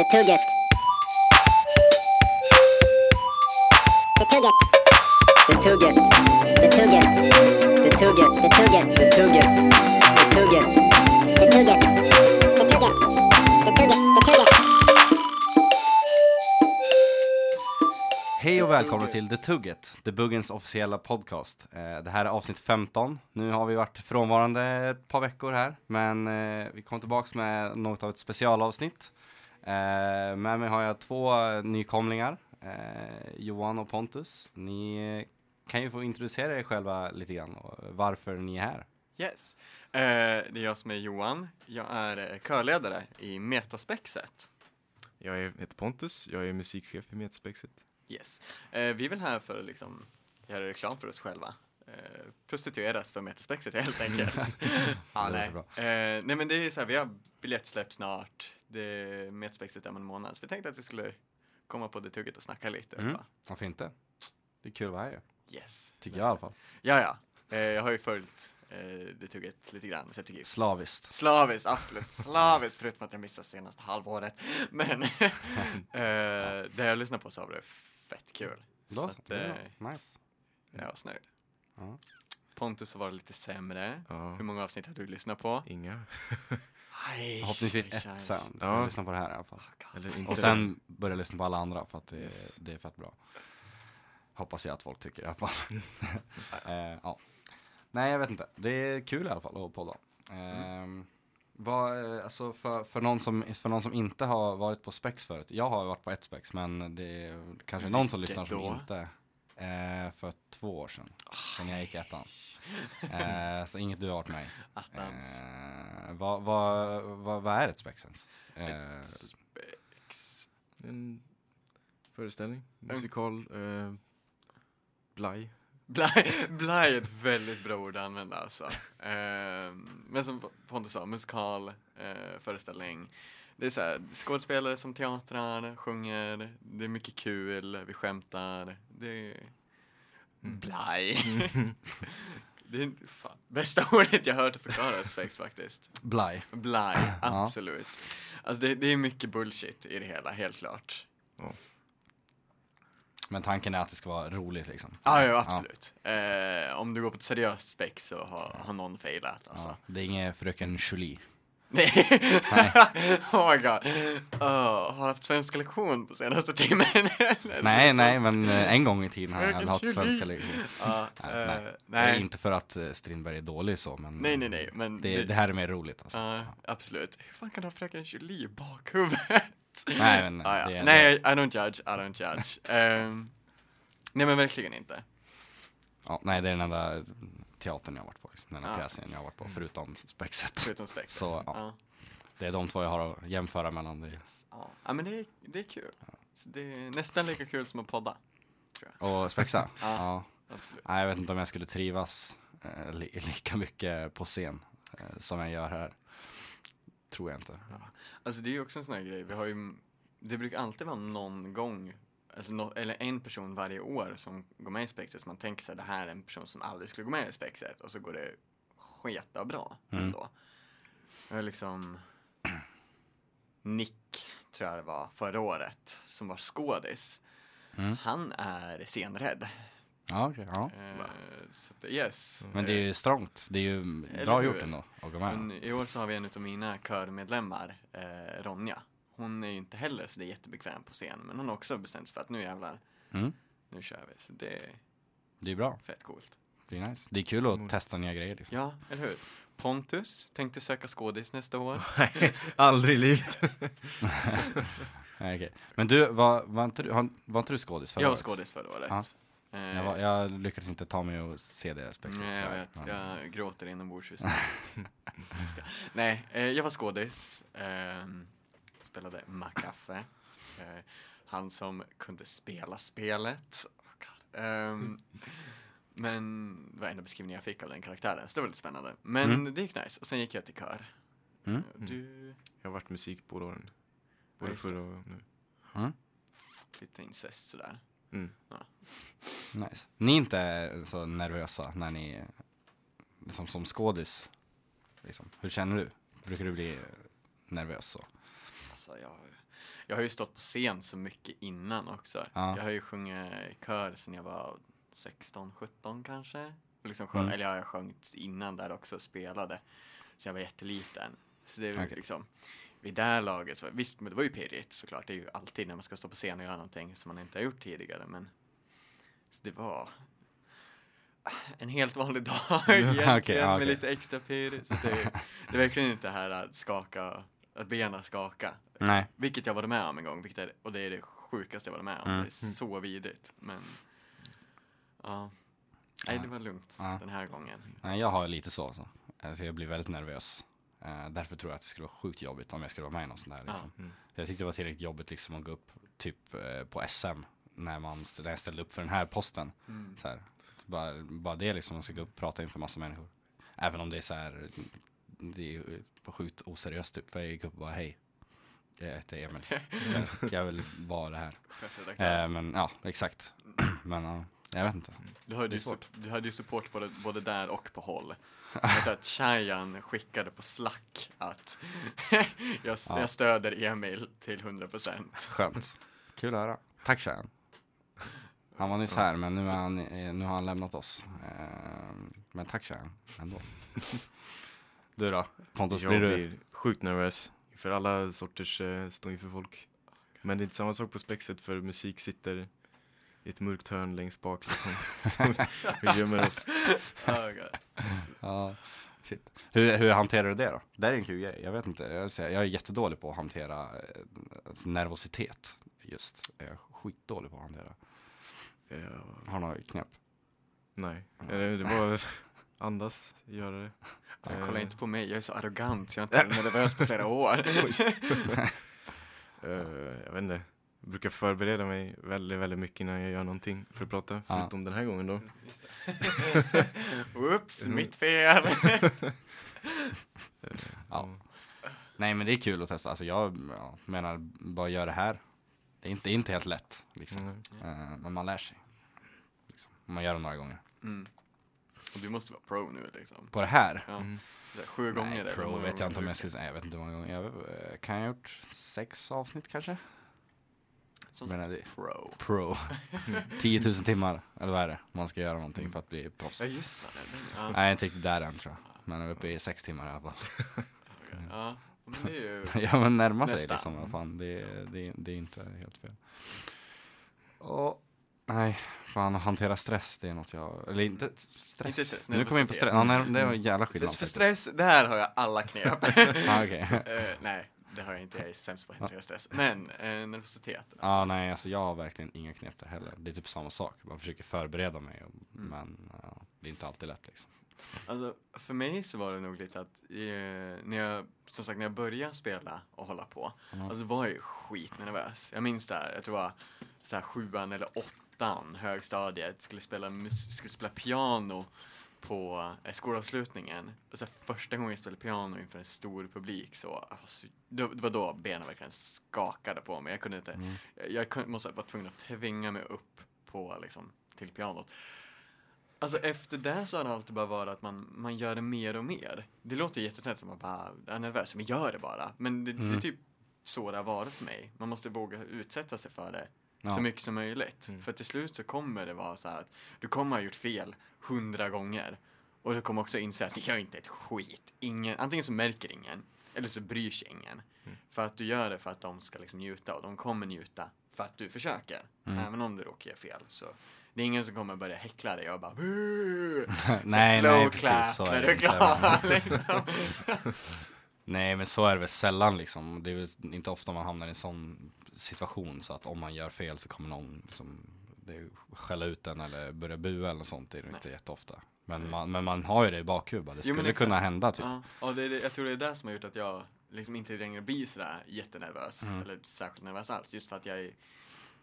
för tugget. För tugget. För tugget. För tugget. För tugget. För tugget. För tugget. För tugget. För tugget. För tugget. För tugget. För tugget. Hej och välkomna till The Tugget, The Buggens officiella podcast. Det här är avsnitt 15. Nu har vi varit frånvarande ett par veckor här, men vi kommer tillbaks med något av ett specialavsnitt. Eh, med mig har jag två nykomlingar, eh, Johan och Pontus. Ni kan ju få introducera er själva lite grann och varför ni är här. Yes. Eh, det är jag som är Johan. Jag är eh, körledare i Metaspexet. Jag är, heter Pontus, jag är musikchef i Metspexet. Yes. Eh, vi är väl här för att liksom göra reklam för oss själva. Eh, prostitueras för Metaspexet helt enkelt. ja, nej. Eh, nej men det är så här, vi har biljettsläpp snart. Det är Metaspexet om en månad. Så vi tänkte att vi skulle komma på det tugget och snacka lite. Mm. va? Varför inte? Det är kul att vara här Yes. tycker jag i alla fall. Ja, ja. Eh, jag har ju följt eh, det tugget lite grann. Så jag tycker Slaviskt. Slaviskt, absolut slaviskt, förutom att jag missade senaste halvåret. Men eh, det jag lyssnade på så var det fett kul. Då Så att, är eh, nice. jag var snöjd. Ja. Pontus var lite sämre. Ja, Hur många avsnitt har du lyssnat på? inga. Aj, Förhoppningsvis aj. ett sen. Ja. Jag lyssnar på det här i alla fall. Eller inte. Och sen börja lyssna på alla andra för att det, Yes. det är fett bra. Hoppas jag att folk tycker i alla fall. eh, ja. Nej, jag vet inte. Det är kul i alla fall att podda. Eh, vad, eh, alltså för, för, någon som, för någon som inte har varit på spex förut. Jag har varit på ett spex, men det är kanske någon som Vilket lyssnar som då? inte. Eh, för två år sedan. Sen jag gick ettan. Eh, så inget du har med i. Attans. Eh, vad, vad, vad, vad är ett spex ens? Eh, Ett spex. En föreställning, musikal, eh, blaj. Blaj, blaj är ett väldigt bra ord att använda alltså. Ehm, men som Pontus sa, musikal, eh, föreställning. Det är så här, skådespelare som teatrar, sjunger, det är mycket kul, vi skämtar. Det är blaj. det är fan, bästa ordet jag hört förklara ett spex faktiskt. Blaj. Blaj, absolut. Alltså det, det är mycket bullshit i det hela, helt klart. Men tanken är att det ska vara roligt liksom. Ah, ja, absolut. Eh, om du går på ett seriöst spex så har, har någon failat alltså. Ja, det är ingen fröken Julie. Nej. oh my god. Oh, har haft svenska lektion på senaste timmen. Nej, något nej, men eh, en gång i tiden har jag haft svenska lektioner. Ja, Nej, eh, nej. nej. Det är inte för att eh, Strindberg är dålig så, men nej, nej, nej, men Det, det här är mer roligt alltså. Ja, absolut. Hur fan kan du ha fröken Julie i bakhuvudet? Nej, men Ah, ja. Nej, I don't judge, I don't judge. Ehm, nej, men verkligen inte. Ja, nej, det är den enda teatern jag har varit på, liksom. den enda Ja. pjäsen jag har varit på, förutom Spexet. Förutom spex. Så, ja. ja. Det är de två jag har att jämföra mellan. Det. Ja. ja, men det är, det är kul. Det är nästan lika kul som att podda. Tror jag. Och Spexa? Ja. ja. Absolut. Nej, jag vet inte om jag skulle trivas eh, li lika mycket på scen eh, som jag gör här. Tror jag inte. Alltså det är ju också en sån här grej, vi har ju, det brukar alltid vara någon gång, alltså nå- eller en person varje år som går med i spexet, så man tänker sig det här är en person som aldrig skulle gå med i spexet, och så går det sketa bra Mm. ändå. Jag har liksom Nick, tror jag det var, förra året, som var skådis. Mm. Han är scenrädd. Ja, okej. ja. Eh, så att, yes. Men det är ju strångt. Det är ju bra gjort ändå att gå med. Men i år så har vi en av mina körmedlemmar, eh, Ronja. Hon är ju inte heller så det är jättebekväm på scen, men hon har också bestämt sig för att nu jävlar, Mm. nu kör vi. Så det är Det är bra. fett coolt. Det är nice. Det är kul att Mm. testa nya grejer. Liksom. Ja, eller hur? Pontus tänkte söka skådis nästa år. Aldrig i livet. Nej, okej. Men du, var, var, inte du, var inte du skådis förra Jag var året? skådis förra året. Ja. Eh, Jag, var, jag lyckades inte ta mig och se det spexet. Nej, jag vet. Men- Jag gråter inombords just nu. Nej, eh, jag var skådis. Spelade Macaffe. Eh, han som kunde spela spelet. Oh God. Ehm, men det var enda beskrivningen jag fick av den karaktären, så det var lite spännande. Men Mm. det gick nice. Och sen gick jag till kör. Mm. Du, Jag har varit musik båda åren. Både det. förra och nu. Mm. lite incest sådär. Mm. Nice. Ni är inte så nervösa när ni, liksom, som skådis? Liksom. Hur känner du? Brukar du bli nervös så? Alltså jag, jag har ju stått på scen så mycket innan också. Ja. Jag har ju sjungit i kör sedan jag var 16, 17 kanske. Och liksom sjung, Mm. Eller jag har sjungit innan där också, spelade. Så jag var jätteliten. Så det är Okej. liksom, vid det här laget, så, visst men det var ju pirrigt såklart. Det är ju alltid när man ska stå på scen och göra någonting som man inte har gjort tidigare. Men så det var en helt vanlig dag egentligen Okej, ja, med lite extra pirr. Så det, det är verkligen inte det här att skaka, att benen skaka. Nej. Vilket jag varit med om en gång, vilket är, och det är det sjukaste jag varit med om. Mm. Det är så vidrigt. Men, ja. Nej, det var lugnt Ja. den här gången. Nej, jag har lite så. så. Alltså, jag blir väldigt nervös. Eh, därför tror jag att det skulle vara sjukt jobbigt om jag skulle vara med i något sånt där. Liksom. Mm. Så jag tyckte det var tillräckligt jobbigt liksom, att gå upp typ eh, på SM när, man, när jag ställde upp för den här posten. Mm. Så här. Bara, bara det liksom, man ska gå upp och prata inför massa människor. Även om det är så här, det är sjukt oseriöst typ. För jag gick upp och bara hej. Jag heter Emil. Jag, vill vara det här. Eh, men ja, exakt. men ja, jag vet inte. Du hade, ju, du hade ju support både, både där och på håll. Jag att Chayan skickade på Slack att jag, Ja. jag stöder Emil till 100%. Skönt. Kul att höra. Tack Shayan. Han var nyss här men nu, är han, nu har han lämnat oss. Eh, Men tack Shayan ändå. Du då? Pontus, Jag blir du? blir sjukt nervös för alla sorters uh, stå inför folk. Men det är inte samma sak på spexet för musik sitter i ett mörkt hörn längst bak liksom. Så vi gömmer oss. Oh. Ja, shit. Hur, hur hanterar du det då? Det är en kul grej. Jag vet inte. Jag, säger, jag är jättedålig på att hantera eh, alltså nervositet. Just. Jag är skitdålig på att hantera. Ja, Har du några knep? nej, Eh, det var andas, göra det. Alltså, Eh, kolla inte på mig, jag är så arrogant jag har inte varit nervös på flera år. eh, jag vet inte. Jag brukar förbereda mig väldigt, väldigt mycket innan jag gör någonting för att prata. Ja. Förutom den här gången då. Oops, mitt fel. Ja. Nej men det är kul att testa. Alltså jag ja, menar, bara gör det här. Det är inte, det är inte helt lätt. Liksom. Mm. Eh, men man lär sig. Liksom. Man gör det några gånger. Mm. Och du måste vara pro nu liksom. På det här? Ja. Mm. Här, Sju gånger Nej, eller pro hur många vet jag inte om gånger jag skulle säga. Jag vet inte hur många gånger. Jag, eh, kan jag ha gjort sex avsnitt kanske? Som sagt, det. pro. Pro. 10 000 timmar, eller vad är det? Man ska göra någonting för att bli proffs. Ja just det. Ja. Nej, jag är inte riktigt där än tror jag. Men jag är uppe i sex timmar i alla fall. okej. ja. Men det är ju... ja men närma sig liksom. Vad fan, det, det, är- det är inte helt fel. Och, nej, fan att hantera stress, det är något jag, eller inte stress. Inte stress, nu kommer jag in på stress. Ja, nej, det var en jävla För, skillnad. för faktiskt. stress, där har jag alla knep. Ah, okej. Eh, nej, det har jag inte. Jag är sämst på att hantera stress. Men eh, nervositet. Alltså. Ja, nej, alltså jag har verkligen inga knep där heller. Det är typ samma sak. Bara försöker förbereda mig. Och, Mm. Men ja, det är inte alltid lätt liksom. Alltså, för mig så var det nog lite att eh, när jag, som sagt, när jag började spela och hålla på, Mm. alltså var jag ju skitnervös. Jag minns det, här, jag tror det var så här sjuan eller åttan, högstadiet, skulle spela, skulle spela piano på eh, skolavslutningen. Och så första gången jag spelade piano inför en stor publik så, jag var så det det var då benen verkligen skakade på mig. Jag kunde inte, Mm. jag, jag kunde, måste vara tvungen att tvinga mig upp på liksom, till pianot. Alltså efter det så har det alltid bara varit att man, man gör det mer och mer. Det låter jättetöntigt att man bara är nervös, men gör det bara. Men det, det Mm. är typ så det har varit för mig. Man måste våga utsätta sig för det Ja. så mycket som möjligt. Mm. För till slut så kommer det vara så här att du kommer ha gjort fel hundra gånger. Och du kommer också inse att jag är inte ett skit. Ingen, antingen så märker ingen, eller så bryr sig ingen. Mm. För att du gör det för att de ska liksom njuta och de kommer njuta för att du försöker. Mm. Även om du råkar göra fel så det är ingen som kommer börja häckla dig och bara "Buh!" nej, så slow nej, clap precis. Så när är du är klar. liksom. Nej, men så är det väl sällan liksom. Det är väl inte ofta man hamnar i en sån situation så att om man gör fel så kommer någon liksom, skälla ut den eller börja bua eller något sånt. Det är det inte jätteofta. Men man, men man har ju det i bakhuvudet. Det Jo, skulle kunna hända typ. Ja, och det jag tror det är det som har gjort att jag liksom inte längre blir sådär jättenervös. Mm. Eller särskilt nervös alls. Just för att jag är,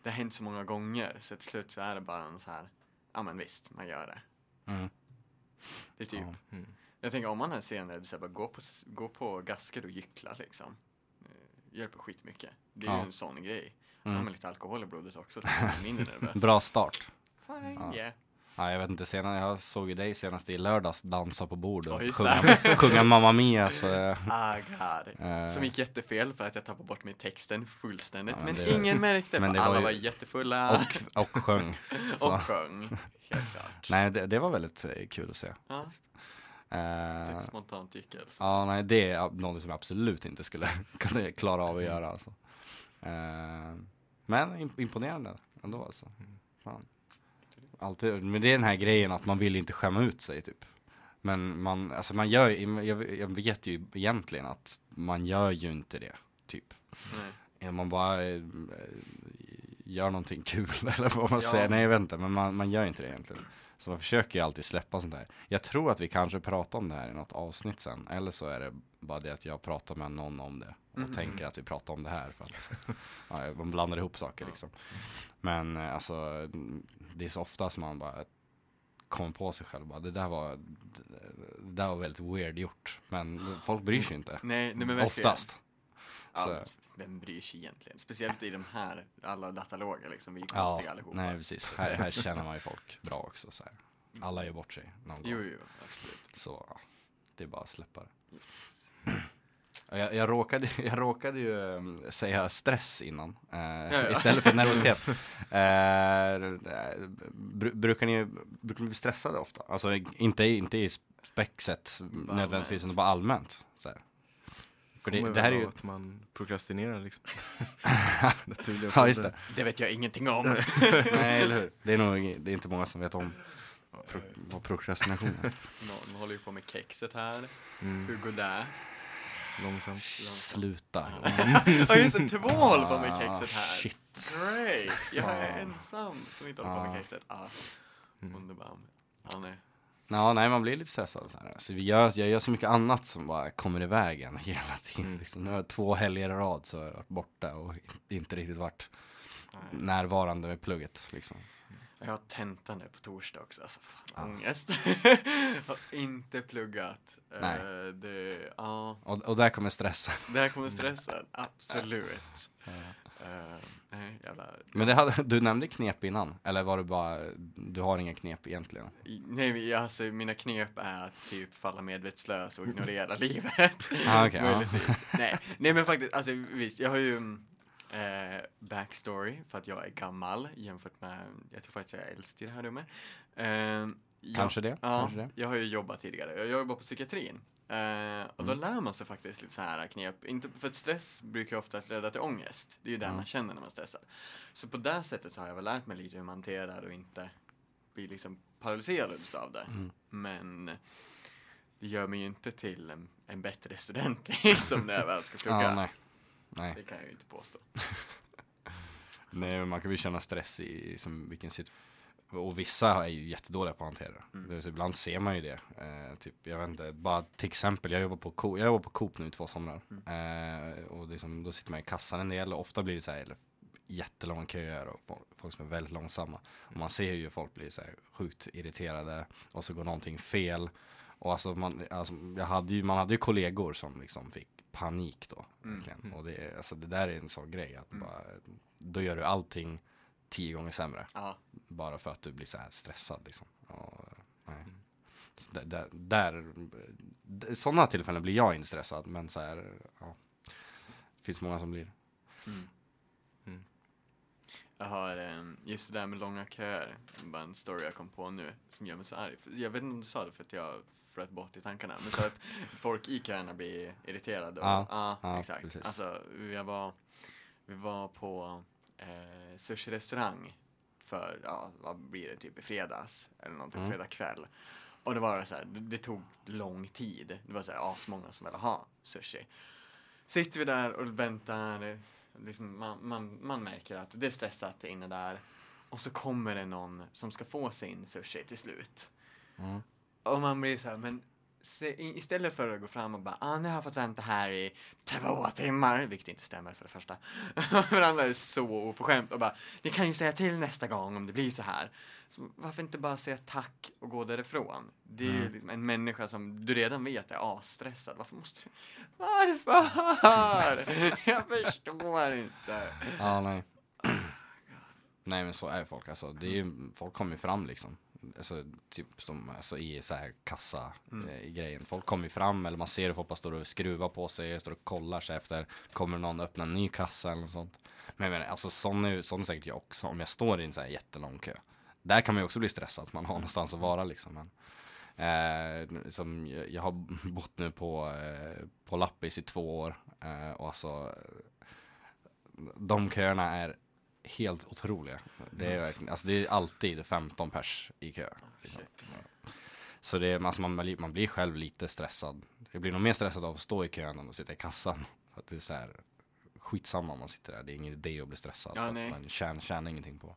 det har hänt så många gånger. Så till slut så är det bara en så här, ja men visst, man gör det. Mm. Det är typ, Ja. Mm. jag tänker om man är senare, så här, bara gå på, gå på gasker och gyckla liksom. Eh, Hjälper skitmycket. Det är Ja. ju en sån grej. Har Mm. man lite alkohol i blodet också så blir man mindre nervös. Bra start. Fine, Ja. yeah. Ja, jag vet inte, senare, jag såg ju dig senast i lördags dansa på bord och Ja, just sjunga, sjunga Mamma Mia. Så, Ah, God. Eh. Som gick jättefel för att jag tappade bort mig texten fullständigt. Ja, men men det ingen märkte, men för det var alla ju- var jättefulla och, och sjöng. Och sjöng. Helt klart. Nej, det, det var väldigt eh, kul att se. Ja, Eh, lite spontant tyckelse. ja, nej, det är något som jag absolut inte skulle kunna klara av att göra. Alltså. Eh, men imp- imponerande ändå alltså. Fan. Alltid, men det är den här grejen att man vill inte skämma ut sig typ. Men man, alltså man gör jag, jag vet ju egentligen att man gör ju inte det, typ. Nej. Man bara eh, gör någonting kul eller vad man Ja. säger. Nej jag vet inte, men man, man gör inte det egentligen. Så man försöker ju alltid släppa sånt där. Jag tror att vi kanske pratar om det här i något avsnitt sen. Eller så är det bara det att jag pratar med någon om det. Och Mhm. tänker att vi pratar om det här. För att, ja, man blandar ihop saker liksom. Men eh, alltså, det är så ofta som man bara kommer på sig själv. Bara, det, där var, det där var väldigt weird gjort. Men folk bryr sig inte. Nej, nej men verkligen. Oftast. Ja, vem bryr sig egentligen? Speciellt i de här, alla dataloger liksom, vi är Ja, konstiga allihopa. nej precis. Här, här känner man ju folk bra också. Så här. Alla gör bort sig någon gång. Jo, jo, absolut. Så ja, det är bara att släppa det. Yes. Ja, Jag, jag, råkade, jag råkade ju um, säga stress innan, eh, ja. istället för nervositet. Eh, bru, brukar, ni, brukar ni bli stressade ofta? Alltså inte, inte i spexet nödvändigtvis, utan bara allmänt. Så här. För det, det här är ju... att man prokrastinerar liksom. Naturliga Ja, just det. Det vet jag ingenting om. Nej, eller hur? Det är nog det är inte många som vet om pro, vad prokrastination är. Någon håller ju på med kexet här. Mm, Hur går det? långsamt. Sluta. Ja just det, två håller på med Ah, kexet här. Shit. Great! Jag är ensam som inte håller på med kexet. Ah, Mm. underbar. Ja, nej. Ja, nej man blir lite stressad så. Alltså, vi gör, jag gör så mycket annat som bara kommer i vägen hela tiden. Mm. Liksom. Nu har jag två helger i rad så har jag varit borta och inte riktigt varit Nej. närvarande med plugget. Liksom. Jag har tentan nu på torsdag också, alltså fan Ja. ångest. har inte pluggat. Nej. Eh, det, ja, Och, och där kommer stressen. det här kommer stressen, absolut. Ja. Eh, nej, jävla... Men det hade, du nämnde knep innan, eller var det bara, du har inga knep egentligen? Nej, alltså mina knep är att typ falla medvetslös och ignorera livet. Ah, ja. Möjligtvis. nej, nej, men faktiskt, alltså visst, jag har ju eh, backstory för att jag är gammal jämfört med, jag tror faktiskt jag är äldst i det här rummet. Eh, jag- Kanske det, Ja, kanske det. jag har ju jobbat tidigare. Jag jobbar på psykiatrin. Eh, och då lär man sig faktiskt lite så här knep. Inte, för att stress brukar ju ofta leda till ångest. Det är ju det Mm. man känner när man stressar. Så på det sättet så har jag väl lärt mig lite hur man hanterar och inte blir liksom paralyserad av det. Mm. Men det gör mig ju inte till en, en bättre student liksom när jag väl ska plugga. Ja, nej. nej. Det kan jag ju inte påstå. Nej, men man kan ju känna stress i som vilken situation. Och vissa är ju jättedåliga på att hantera. Mm. Det Ibland ser man ju det. Eh, typ, jag vet inte, bara till exempel, jag jobbar på Coop, jag jobbar på Coop nu i två somrar. Eh, och liksom, då sitter man i kassan en del och ofta blir det så här, eller, jättelånga köer och fo- folk som är väldigt långsamma. Och man ser ju folk bli så här sjukt irriterade och så går någonting fel. Och alltså, man, alltså jag hade ju, man hade ju kollegor som liksom fick panik då. Mm. Verkligen. Och det, alltså, det där är en sån grej att Mm. bara, då gör du allting tio gånger sämre. Ja, Bara för att du blir så här stressad liksom. Och, nej. Så där, där, där, sådana tillfällen blir jag inte stressad, men så här, ja. Det finns många som blir. Mm. Mm. Jag har ehm, just det där med långa köer, bara en story jag kom på nu som gör mig så arg. Jag vet inte om du sa det för att jag flöt bort i tankarna, men så att folk i köerna blir irriterade. Och, Ja, ja, exakt. precis. Alltså, vi var, vi var på eh, sushi-restaurang för, ja, vad blir det, typ i fredags eller någonting, Mm. fredag kväll. Och det var så här, det, det tog lång tid. Det var så här asmånga som ville ha sushi. Sitter vi där och väntar, liksom, man, man, man märker att det är stressat inne där. Och så kommer det någon som ska få sin sushi till slut. Mm. Och man blir så här, men se, istället för att gå fram och bara, ah, nu har jag fått vänta här i två timmar, vilket inte stämmer för det första. för det andra är så oförskämt och bara, ni kan ju säga till nästa gång om det blir så här. Så varför inte bara säga tack och gå därifrån? Det är ju Mm. liksom en människa som du redan vet är asstressad. Varför måste du? Varför? jag förstår inte. Ja, nej. nej, men så är folk alltså. Det är ju, folk kommer ju fram liksom. Alltså, typ som, alltså, i så här kassa Mm. eh, grejen. Folk kommer ju fram eller man ser hur folk bara står och skruvar på sig, står och kollar sig efter, kommer någon öppna en ny kassa eller något sånt. Men jag menar, alltså sån är, sån är säkert jag också, om jag står i en så här jättelång kö. Där kan man ju också bli stressad, att man har någonstans att vara liksom. Men, eh, som, jag, har bott nu på, eh, på Lappis i två år eh, och alltså de köerna är helt otroliga. Det är, verkligen, alltså det är alltid 15 pers i kö. liksom. Så det är, alltså man, man blir själv lite stressad. Jag blir nog mer stressad av att stå i kön än att sitta i kassan. För att det är så här, skitsamma om man sitter där. Det är ingen idé att bli stressad. Ja, att nej. man tjänar, tjänar ingenting på.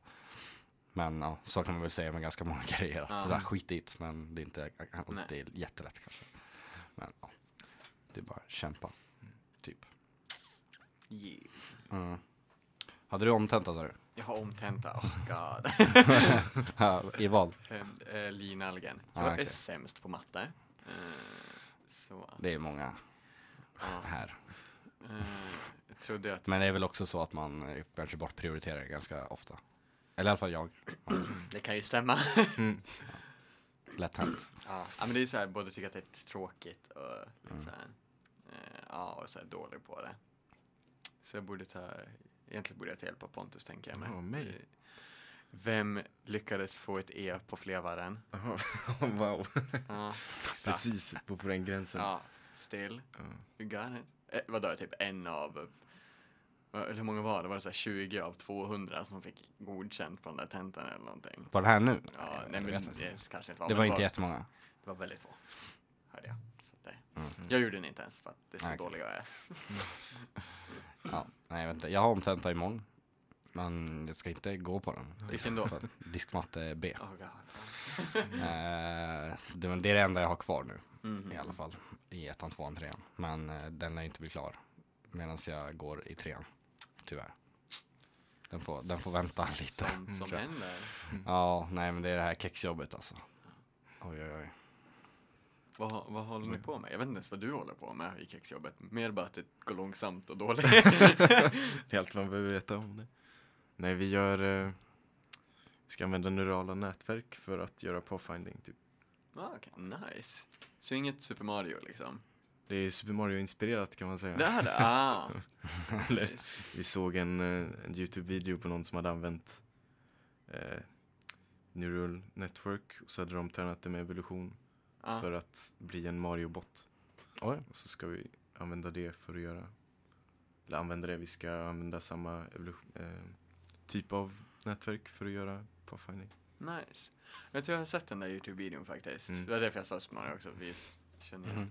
Men ja, så kan man väl säga med ganska många grejer. Att Ja. sådär, skit dit, men det är inte alltid jättelätt kanske. Men ja, det är bara att kämpa. Typ. Yeah. Mm. Hade du omtenta sa du? Jag har omtenta, oh god. Ja, I vad? Eh, eh, Linalgen. Ah, Jag är okej. sämst på matte. Eh, så att, Det är många ja, här. eh, att Men det är väl också så att man eh, kanske bortprioriterar ganska ofta. Eller i alla fall jag. det kan ju stämma. Lätt hänt. Ja, ja, men det är så här, både tycker att det är tråkigt och lite Mm. så här, eh, ja, och så här dålig på det. Så jag borde ta, egentligen borde jag ta hjälp av Pontus tänker jag mig. Ja, mig. Eh, Vem lyckades få ett E på flevaren? Wow. Ja. Precis på, på den gränsen. Ja, still. Ja. You got it. Eh, vadå, typ en av, eh, eller hur många var det? Var det så här 20 av 200 som fick godkänt på den där tentan eller någonting? På den här nu? Ja, nej men det kanske inte var. Det men var inte jättemånga. Det var väldigt få, hörde jag. Det, Mm. Jag gjorde den inte ens för att det är så Nej. dålig jag är. Ja, nej, inte. Jag har omtenta imorgon. Men jag ska inte gå på den. Vilken då? Diskmatte B. Oh. Eh, det, men det är det enda jag har kvar nu. Mhm. I alla fall. I ettan, tvåan, trean. Men eh, den lär inte bli klar. Medan jag går i trean. Tyvärr. Den får, den får vänta lite. Sånt som händer. Ja, nej men det är det här kexjobbet alltså. Oj, oj, oj. Vad, vad håller ni på med? Jag vet inte ens vad du håller på med i kexjobbet. Mer bara att det går långsamt och dåligt. Det är allt man behöver veta om det. Nej, vi gör... Eh, vi ska använda neurala nätverk för att göra pathfinding, typ. ah, okay. Nice. Så inget Super Mario liksom? Det är Super Mario-inspirerat kan man säga. Det är det? Ah. Vi såg en, eh, en YouTube-video på någon som hade använt eh, Neural Network och så hade de tränat det med evolution Ah. för att bli en Mario-bot. Oj. Och så ska vi använda det för att göra, eller använda det, vi ska använda samma evolution, eh, typ av nätverk för att göra pathfinding. Nice. Jag tror jag har sett den där YouTube-videon faktiskt. Mm. Det var därför jag sa Mario också. Vi just känner igen.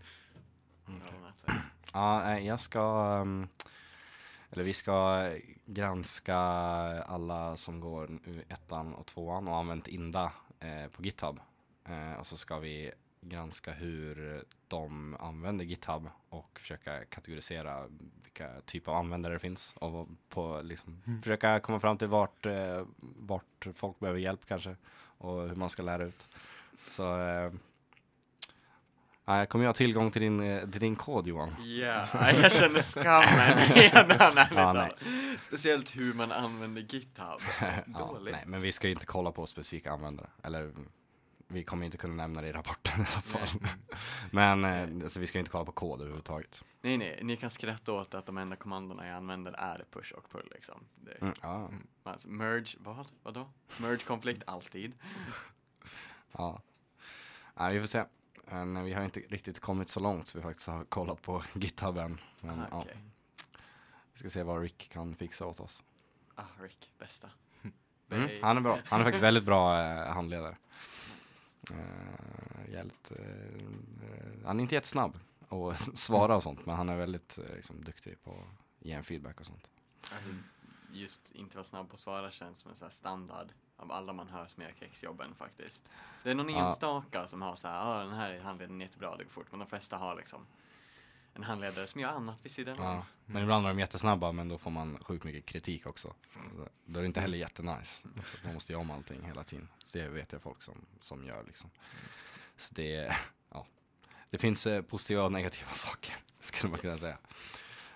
Mm, neurala nätverk. Ja, jag ska, ehm, eller vi ska granska alla som går nu ettan och tvåan och använt Inda eh, på GitHub. Eh, och så ska vi granska hur de använder GitHub och försöka kategorisera vilka typer av användare det finns och på, liksom, försöka komma fram till vart, eh, vart folk behöver hjälp kanske och hur man ska lära ut. Så eh, jag kommer ju ha tillgång till din, eh, till din kod Johan. Ja, jag känner skammen redan. ärligt Ja, nej. talat. Speciellt hur man använder GitHub. Ja, Dåligt. nej, men vi ska ju inte kolla på specifika användare. Eller vi kommer inte kunna nämna det i rapporten i alla fall. Men eh, alltså, vi ska inte kolla på kod överhuvudtaget. Nej, nej, ni kan skratta åt att de enda kommandona jag använder är push och pull liksom. Det, Mm, ja, alltså, merge, vad? Vadå? Merge konflikt, alltid. ja. ja, vi får se. Men vi har inte riktigt kommit så långt så vi faktiskt har kollat på GitHub än. Men Ah, ja, okej. vi ska se vad Rick kan fixa åt oss. Ah, Rick, bästa. Mm, han är bra. Han är faktiskt väldigt bra eh, handledare. Uh, jävligt, eh, eh, han är inte jättesnabb och svara och sånt men han är väldigt eh, liksom, duktig på att ge en feedback och sånt. Alltså, just inte vara snabb på att svara känns som en sån standard av alla man hör som gör kexjobben faktiskt. Det är någon Ja. enstaka som har så här, ja den här handledaren är jättebra, det går fort, men de flesta har liksom en handledare som gör annat vid sidan Ja, om. men ibland är de jättesnabba men då får man sjukt mycket kritik också. Så Då är det inte heller jättenice. Man måste göra om allting hela tiden. Så det vet jag folk som, som gör liksom. Så det, ja. Det finns eh, positiva och negativa saker, skulle man kunna säga.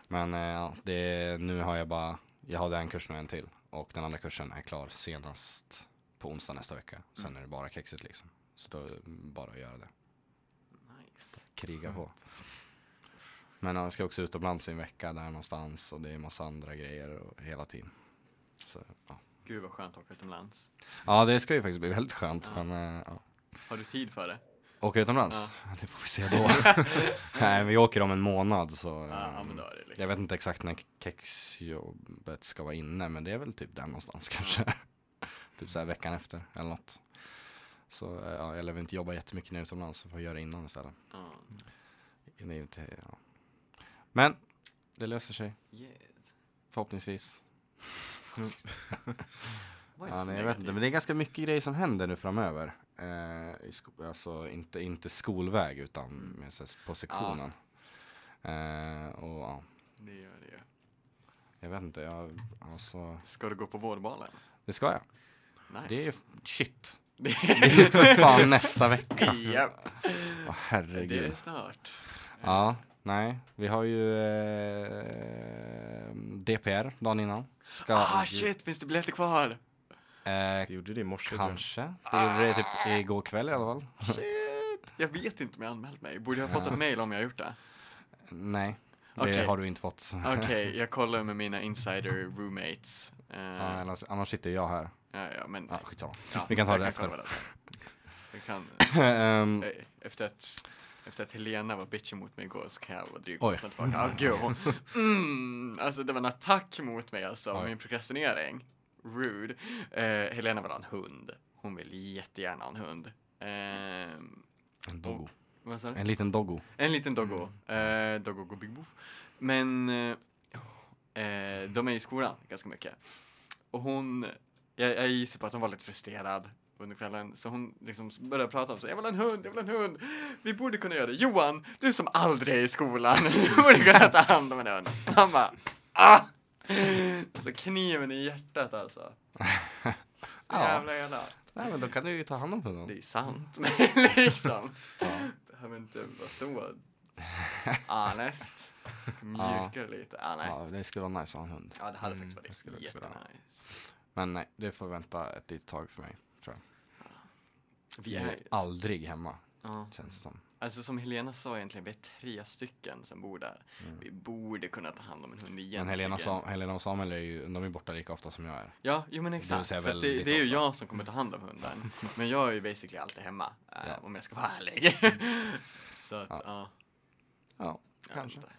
Men eh, ja, det, nu har jag bara, jag har den kursen och en till. Och den andra kursen är klar senast på onsdag nästa vecka. Sen Mm. är det bara kexet liksom. Så då är det bara att göra det. Nice. Kriga på. Men jag ska också utomlands i en vecka där någonstans och det är massa andra grejer och hela tiden. Så, ja. Gud vad skönt att åka utomlands. ja, det ska ju faktiskt bli väldigt skönt. Ja. Men äh, ja. Har du tid för det? Åka utomlands? Ja. Ja. Det får vi se då. Nej, vi åker om en månad så. Ja, ehm, men då är det liksom. Jag vet inte exakt när kexjobbet ska vara inne, men det är väl typ där någonstans kanske. typ så här veckan efter eller något. Så eh, ja, jag lär väl inte jobba jättemycket nu utomlands, så får jag göra det innan istället. Ja. Det är inte, ja. Men det löser sig, Yes. förhoppningsvis. Inte Ja, nej, jag vet inte, men det är ganska mycket grejer som händer nu framöver. Eh, alltså inte, inte skolväg utan med, så på sektionen. Eh, och ja, Det gör det ju. jag vet inte, jag, alltså, Ska du gå på vårdbalen? det ska jag. Nice. Det är shit. Det är ju för fan nästa vecka. Japp. Åh Det är herregud. snart. Ja, nej. Vi har ju eh, DPR dagen innan. Ska, Ah shit, finns det biljetter kvar? Eh, Det gjorde det i morse kanske. Det gjorde det typ igår kväll i alla fall. Shit. Jag vet inte om jag anmält mig. Borde jag ha fått Ja. ett mail om jag har gjort det? Nej, det Okej. har du inte fått. Okej, jag kollar med mina insider roommates. Eh, Ja, annars, annars sitter jag här. ja, ja, men... Ja, skitsamma. ja, vi kan ta det efter. kolla sen. Vi kan... Eh, Efter att, efter att Helena var bitchig mot mig igår så kan jag vara dryg mot mig tillbaka. Ja, gud, hon, mm, alltså det var en attack mot mig alltså, Oj. min prokrastinering. Rude. Eh, Helena vill ha en hund. Hon vill jättegärna ha en hund. Ehm, en doggo. du? En liten doggo. En liten doggo. Eh, doggo go big boof. Men eh, eh, de är i skolan ganska mycket. Och hon, jag, jag gissar på att hon var lite frustrerad under kvällen. Så hon liksom började prata om så jag vill ha en hund, jag vill ha en hund. Vi borde kunna göra det. Johan, du som aldrig är i skolan, du borde kunna ta hand om en hund. Han bara, ah! Så kniven i hjärtat alltså. Ja. Jävla elakt. Nej men då kan du ju ta hand om hunden. Det är sant, men liksom. Behöver inte vara så honest. Mjukare lite. Ah, nej. Ja, det skulle vara nice att ha en hund. Ja, det hade Mm, faktiskt det varit vara. jättenice. Men nej, det får vänta ett litet tag för mig. Vi är, aldrig hemma, ja. känns det som. Alltså som Helena sa egentligen, vi är tre stycken som bor där. Mm. Vi borde kunna ta hand om en hund igen. Men Helena. Sam, Helena och Samuel är ju, de är borta lika ofta som jag är. Ja, jo men exakt. Så det, det är ju jag som kommer ta hand om hunden. Men jag är ju basically alltid hemma, eh, Ja. om jag ska vara ärlig. Så att, Ja. ja. Ja, kanske. inte.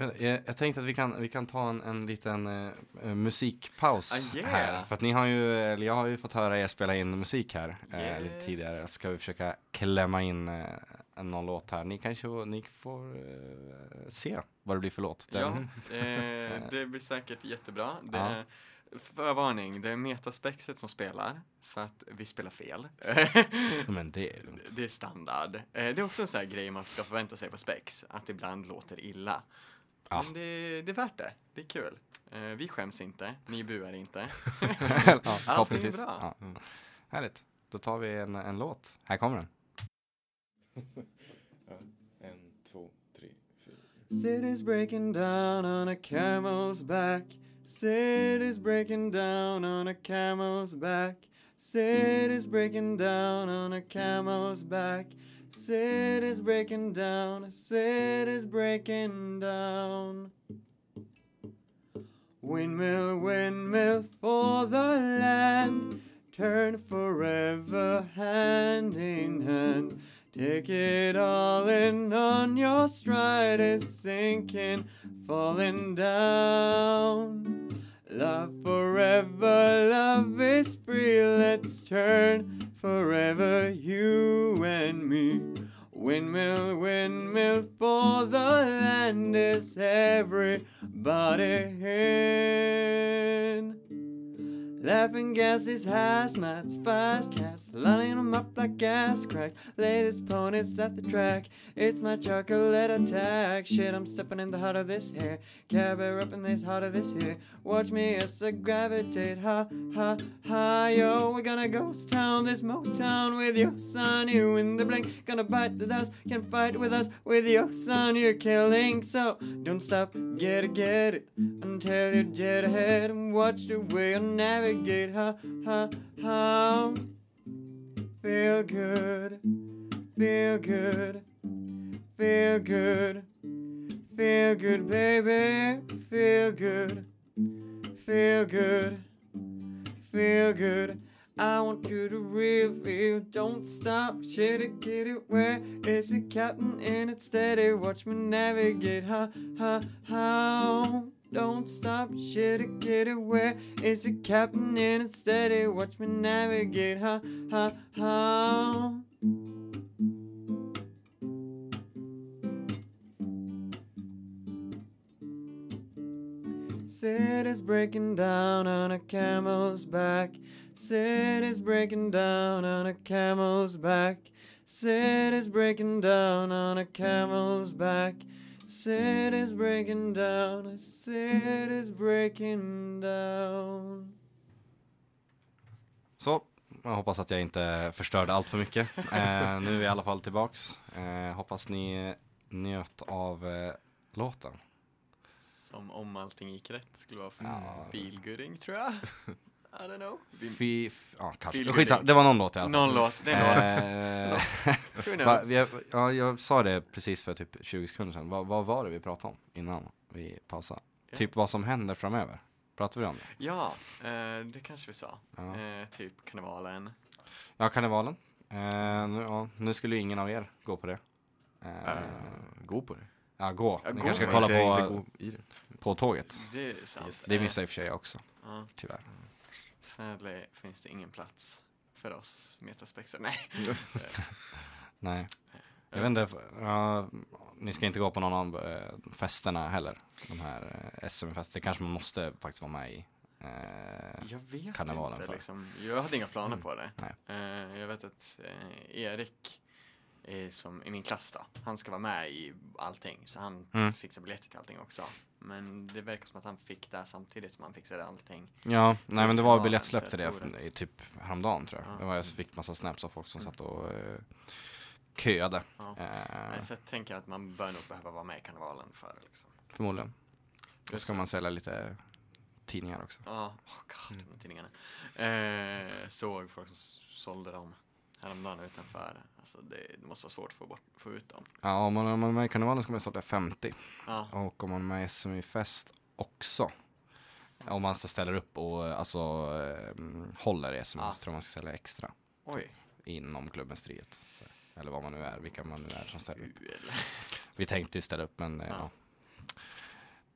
Jag, vet inte, jag, tänkte att vi kan, vi kan ta en, en liten eh, eh, musikpaus Ah, yeah. här. För att ni har ju, eller jag har ju fått höra er spela in musik här eh, lite Yes. tidigare. Ska vi försöka klämma in eh, någon låt här. Ni kanske ni får eh, se vad det blir för låt. Den- Ja, eh, det blir säkert jättebra. Det är, förvarning, det är metaspexet som spelar, så att vi spelar fel. Men det är lugnt. det är standard. Eh, det är också en sån här grej man ska förvänta sig på spex, att ibland låter illa. Ja. Men det, det är värt det. Det är kul. Eh, vi skäms inte, ni buar inte. ja, Allting är bra. Ja. Härligt. Då tar vi en, en låt. Här kommer den. En, två, tre, fyra. City's breaking down on a camel's back. City's breaking down on a camel's back. City's breaking down on a camel's back. City's breaking down. City's breaking down. Windmill, windmill for the land. Turn forever hand in hand. Take it all in on your stride is sinking, falling down. Love forever, love is free. Let's turn forever, you and me. Windmill, windmill for the land is everybody in. Laughing gas is hazmats, fast cast, lining them up like gas cracks. Latest ponies at the track. It's my chocolate attack. Shit, I'm stepping in the heart of this here. Cab air up in this heart of this here. Watch me as I gravitate. Ha, ha, ha, yo. We're gonna ghost town this Motown with your son. You in the blink. Gonna bite the dust. Can fight with us with your son. You're killing. So don't stop. Get it, get it. Until you jet ahead and watch the way you navigate. Ha, ha, ha. Feel good. Feel good. Feel good. Feel good, baby. Feel good. Feel good. Feel good. I want you to real feel. Don't stop. Shit it, get it. Where is it, Captain? In it steady. Watch me navigate. Ha, ha, how? Don't stop. Shit it, get it. Where is the Captain? In it steady. Watch me navigate. Ha, ha, how? City's breaking down on a camel's back. City's breaking down on a camel's back. City's breaking down on a camel's back. City's breaking down. City's breaking down. Så, jag hoppas att jag inte förstörde allt för mycket. Eh, nu är vi i alla fall tillbaks. Eh, hoppas ni njöt av eh, låten. Som om allting gick rätt skulle vara Ja. feelgooding tror jag. I don't know. Fy, ja kanske. Feel det var någon låt i alla fall. Någon låt, det är en låt. Eh, Who knows? har- ja, jag sa det precis för typ 20 sekunder sedan. Va, vad var det vi pratade om innan vi pausade? Ja. Typ vad som händer framöver. Pratade vi om det? Ja, eh, det kanske vi sa. Ja, Eh, typ karnevalen. ja karnevalen. Eh, nu, ja, nu skulle ju ingen av er gå på det. Eh, Uh, gå på det. ja, gå. Ja, Ni gå. kanske ska kolla på, på tåget. Det är sant. Yes. Det Eh, missade i och för sig jag också, tyvärr. Sadly finns det ingen plats för oss metaspexer. Nej. Nej. Jag vet inte, ja, ni ska inte gå på någon av eh, festerna heller. De här eh, SM-festerna. Det kanske man måste faktiskt vara med i. Eh, Jag vet inte liksom. Jag hade inga planer Mm. på det. Eh, jag vet att eh, Erik som i min klass då. Han ska vara med i allting. Så han Mm. fixar biljetter till allting också. Men det verkar som att han fick det samtidigt som han fixade allting. ja, nej men det var biljettsläpp till det i typ häromdagen tror jag. Ja. Det var, jag fick massa snaps av folk som Mm. satt och eh, köade. Ja. Eh, Nej, Så jag tänker att man bör nog behöva vara med i karnevalen för det liksom. förmodligen. Då ska man sälja lite tidningar också. Ja, oh god, de här tidningarna. Eh, såg folk som sålde dem häromdagen utanför. Alltså det, det måste vara svårt att få, bort, få ut dem. Ja, om man, om man är med i karnevalen ska man sälja 50. Ja, Och om man är med i SMI-fest också. Om man så ställer upp och alltså eh, håller i SMI Ja. tror man ska sälja extra. oj. inom klubbens frihet. Så, Eller vad man nu är, vilka man nu är som ställer upp. Vi tänkte ju ställa upp men eh, Ja. ja.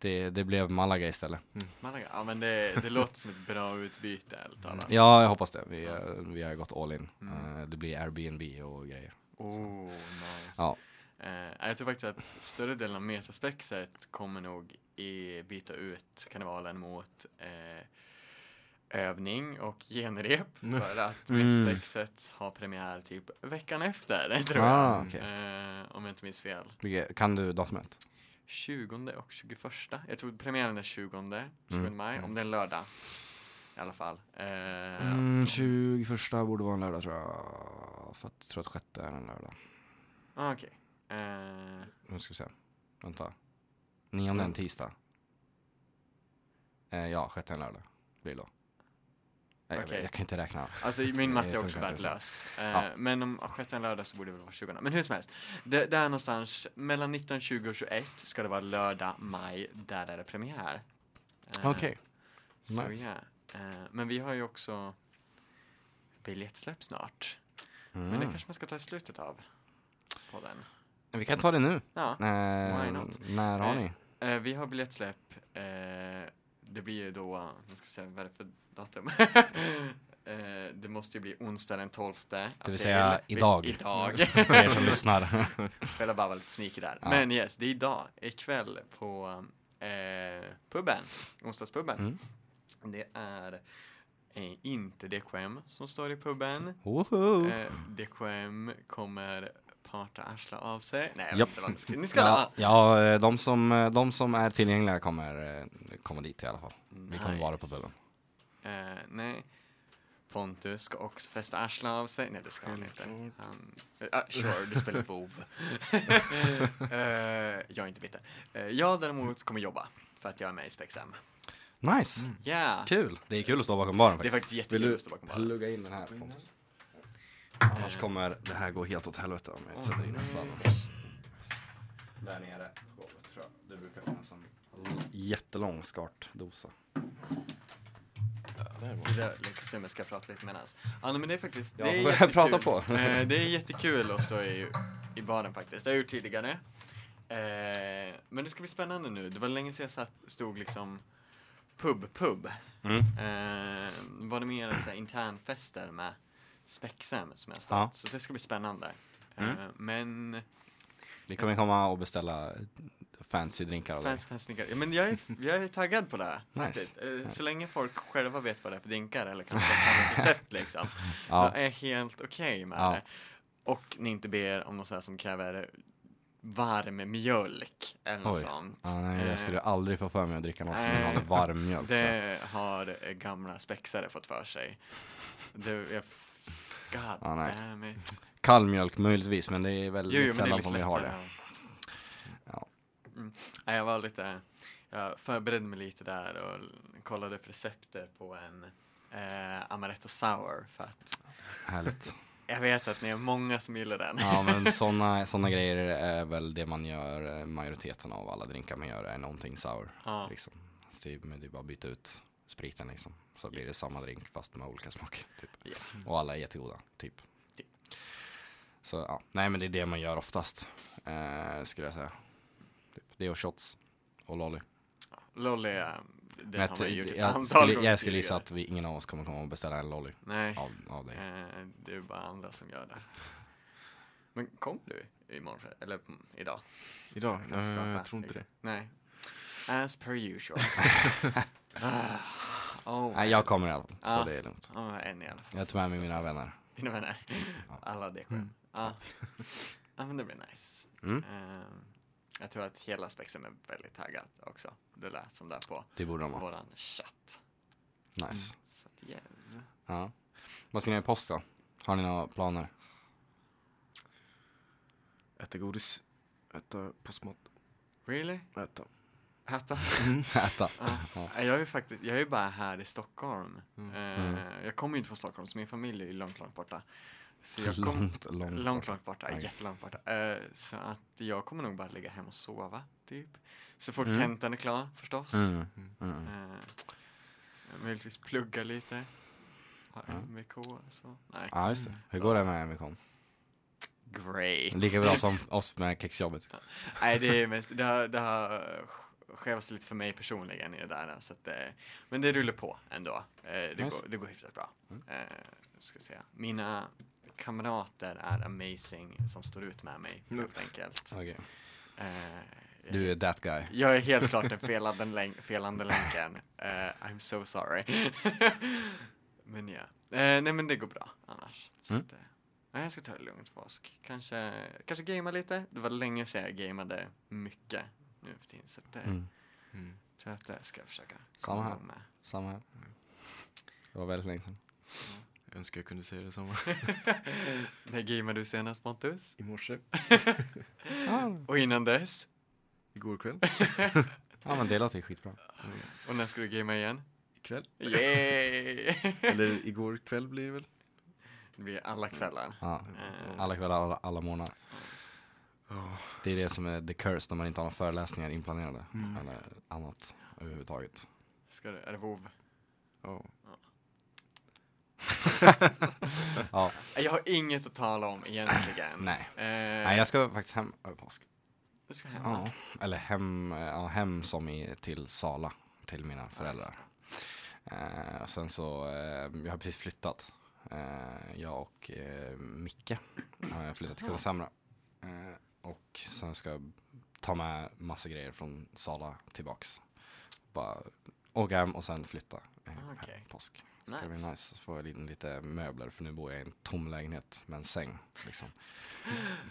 Det, det blev Malaga istället. Malaga, ja men det, det låter som ett bra utbyte ärligt talat. Ja, jag hoppas det. Vi, Ja. eh, vi har gått all in. Mm. Eh, Det blir Airbnb och grejer. Oh, nice. Ja. Eh, jag tror faktiskt att större delen av metaspexet kommer nog i, byta ut karnevalen mot eh, övning och genrep för att Mm. metaspexet har premiär typ veckan efter, tror Ah, jag. okej. Eh, om jag inte minns fel. Kan du datumet? 20 och 21. Jag tror premiären är 20, 20 Mm. maj, om det är en lördag. I alla fall. Eh, Mm, 21 borde vara en lördag tror jag. För att jag tror att sjätte är en lördag. ah, Okej. Eh, Nu ska vi se. Vänta. Nionde är en tisdag. Eh, ja, sjätte är en lördag. Blir det då. Nej, jag, jag kan inte räkna. Alltså min matte är också värdelös. Eh, Ja. Men om sjätte är lördag så borde det väl vara 20. Men hur som helst. Det, där någonstans mellan 19, 20 och 21 ska det vara lördag, maj. Där är det premiär. Eh, Okej. Så nice. ja. Eh, men vi har ju också biljettsläpp snart. Mm. Men det kanske man ska ta i slutet av podden. Vi kan ta det nu. Ja. Eh, Why not? När har Eh, ni? Eh, vi har biljettsläpp. Eh, det blir ju då, nu ska vi se, vad är det för datum? eh, det måste ju bli onsdag den 12 april. Det vill säga idag. Idag. För er som lyssnar. Jag bara vara lite sneaky där. Ja. Men yes, det är idag, ikväll på eh, puben, onsdagspubben. Mm. Det är är inte DKM som står i puben. Eh, DKM kommer parta arsla av sig. Nej, jag vet inte vad ni ska. Ni ska Ja, ja eh, de, som, de som är tillgängliga kommer eh, komma dit i alla fall. Vi kommer vara på puben. Eh, nej. Pontus ska också fästa arsla av sig. Nej, det ska han inte. Han, ah, sure, du spelar WoW. eh, jag är inte bitter. Eh, jag däremot kommer jobba för att jag är med i Spexam. Nice! Ja, Kul! Det är kul att stå bakom baren det är faktiskt. faktiskt Vill jättekul du att stå bakom baren. plugga in den här Pontus? Annars kommer det här gå helt åt helvete om jag inte sätter in den sladden. Där nere på golvet tror jag. Det brukar finnas en jättelång skartdosa. Det där lilla kostymen ska jag prata lite medans. Ja, men det är faktiskt, det är jättekul. prata på? Eh, det är jättekul att stå i, i baren faktiskt. Det har jag gjort tidigare. Eh, men det ska bli spännande nu. Det var länge sedan jag satt, stod liksom pub-pub. Mm. Eh, var det mer så här internfester med Spexam som jag stått. Ja. Så det ska bli spännande. Mm. Eh, men Vi kommer komma och beställa fancy drinkar av fans, fans nickar. Ja, men jag är, jag är taggad på det Nice. faktiskt. Eh, Så länge folk själva vet vad det är för drinkar eller kan ta fram ett recept liksom. Ja. Jag är helt okej med Ja. det. Och ni inte ber om något sånt här som kräver varm mjölk eller något Oj. sånt. Ja, nej, jag Eh, skulle aldrig få för mig att dricka något som innehåller varm mjölk. jag. Det har eh, gamla spexare fått för sig. Det, jag, God Ja, nej. damn it. Kall mjölk möjligtvis, men det är väldigt Jo, jo, är sällan som vi har det. Ja. Mm. Nej, Jag var lite, jag förberedde mig lite där och kollade upp receptet på en eh, amaretto sour för att Härligt. jag vet att ni är många som gillar den. Ja, men sådana såna grejer är väl det man gör, eh, majoriteten av alla drinkar man gör är någonting sour. Ja. Liksom. Så det, är- men det är bara att byta ut spriten liksom. Så blir det samma drink fast med olika smak. Typ. Och alla är jättegoda, typ. Typ. Så ja, nej men det är det man gör oftast, eh, skulle jag säga. Typ. Det och shots och lolly. Lolly, eh, det Men har jag, man gjort ett jag, antal skulle, gånger jag skulle gissa att vi, ingen av oss kommer komma och beställa en lolly Nej, av, av dig. eh, det är bara andra som gör det. Men kom du imorgon, eller mm, idag? Idag? Nej, prata. jag tror inte det. Nej. As per usual. ah, oh, Nej, jag kommer i alla fall, Ja. så det är lugnt. Ja, en i alla fall. Jag tar med mig mina vänner. Dina vänner. Ja. Alla DKM. Mm. Ja. ja, men det blir nice. Mm. Ehm, jag tror att hela Spexen är väldigt taggat också. Det lät som där på Det borde de ha. våran chatt. Nice. Så att yes. Ja. Vad ska ni göra i påsk då? Har ni några planer? Äta godis, äta postmat, Really? äta. Äta? Äta? Ja. Ja. Jag är faktiskt, jag är bara här i Stockholm. Mm. Eh, Mm. Jag kommer ju inte från Stockholm, så min familj är långt, långt borta. Så jag kom, Långt, långt. långt, långt borta, Okej. jättelångt borta. Eh, så att jag kommer nog bara ligga hemma och sova, typ. Så fort Mm. tentan är klar, förstås. Mm. Mm. Eh, möjligtvis plugga lite. Ha. MVK, så. Nej. Ja, just det. Hur går det med MVK? Great. Lika bra som oss med kexjobbet. Nej, det är mest, det har, det har lite för mig personligen i det där. Så att, eh, men det rullar på ändå. Eh, det, Nice. går, det går hyfsat bra. Mm. Eh, ska säga. Mina kamrater är amazing som står ut med mig, Mm. helt enkelt. Eh, Du är that guy. Jag är helt klart den felande, länk, felande länken. Eh, I'm so sorry. men ja. Eh, nej men det går bra annars. Så Mm. att, nej, jag ska ta det lugnt på påsk. Kanske, kanske gamea lite. Det var länge sedan jag gameade mycket nu för tiden. Så att, eh, Mm. Mm. så att det ska jag försöka Samma komma här. med. Samma här. Det var väldigt länge sedan. Jag önskar jag kunde säga detsamma. När gameade du senast Pontus? I morse, Och innan dess? igår kväll, Ja men det låter ju skitbra. Och när ska du gamea igen? ikväll. Yay! Eller igår kväll blir det väl? det blir alla kvällar. Ja. Eh, Alla kvällar, alla, alla månader. Ja. Det är det som är the curse när man inte har några föreläsningar inplanerade. Mm. Eller annat överhuvudtaget. ska du, är det WoW? Ja. Ja, Jag har inget att tala om egentligen. nej. Eh, Nej jag ska faktiskt hem över påsk. Du ska hem? Ja. Eller hem, eh, ja, hem som i till Sala. Till mina föräldrar. Eh, och sen så, eh, jag har precis flyttat. Eh, jag och eh, Micke har flyttat till Kungshamra. Eh, och sen ska jag ta med massa grejer från Sala tillbaks. Bara åka hem och sen flytta. eh, Ah, här okej. Påsk. Det blir Nice. nice. Får jag lite, möbler för nu bor jag i en tom lägenhet med en säng. Liksom.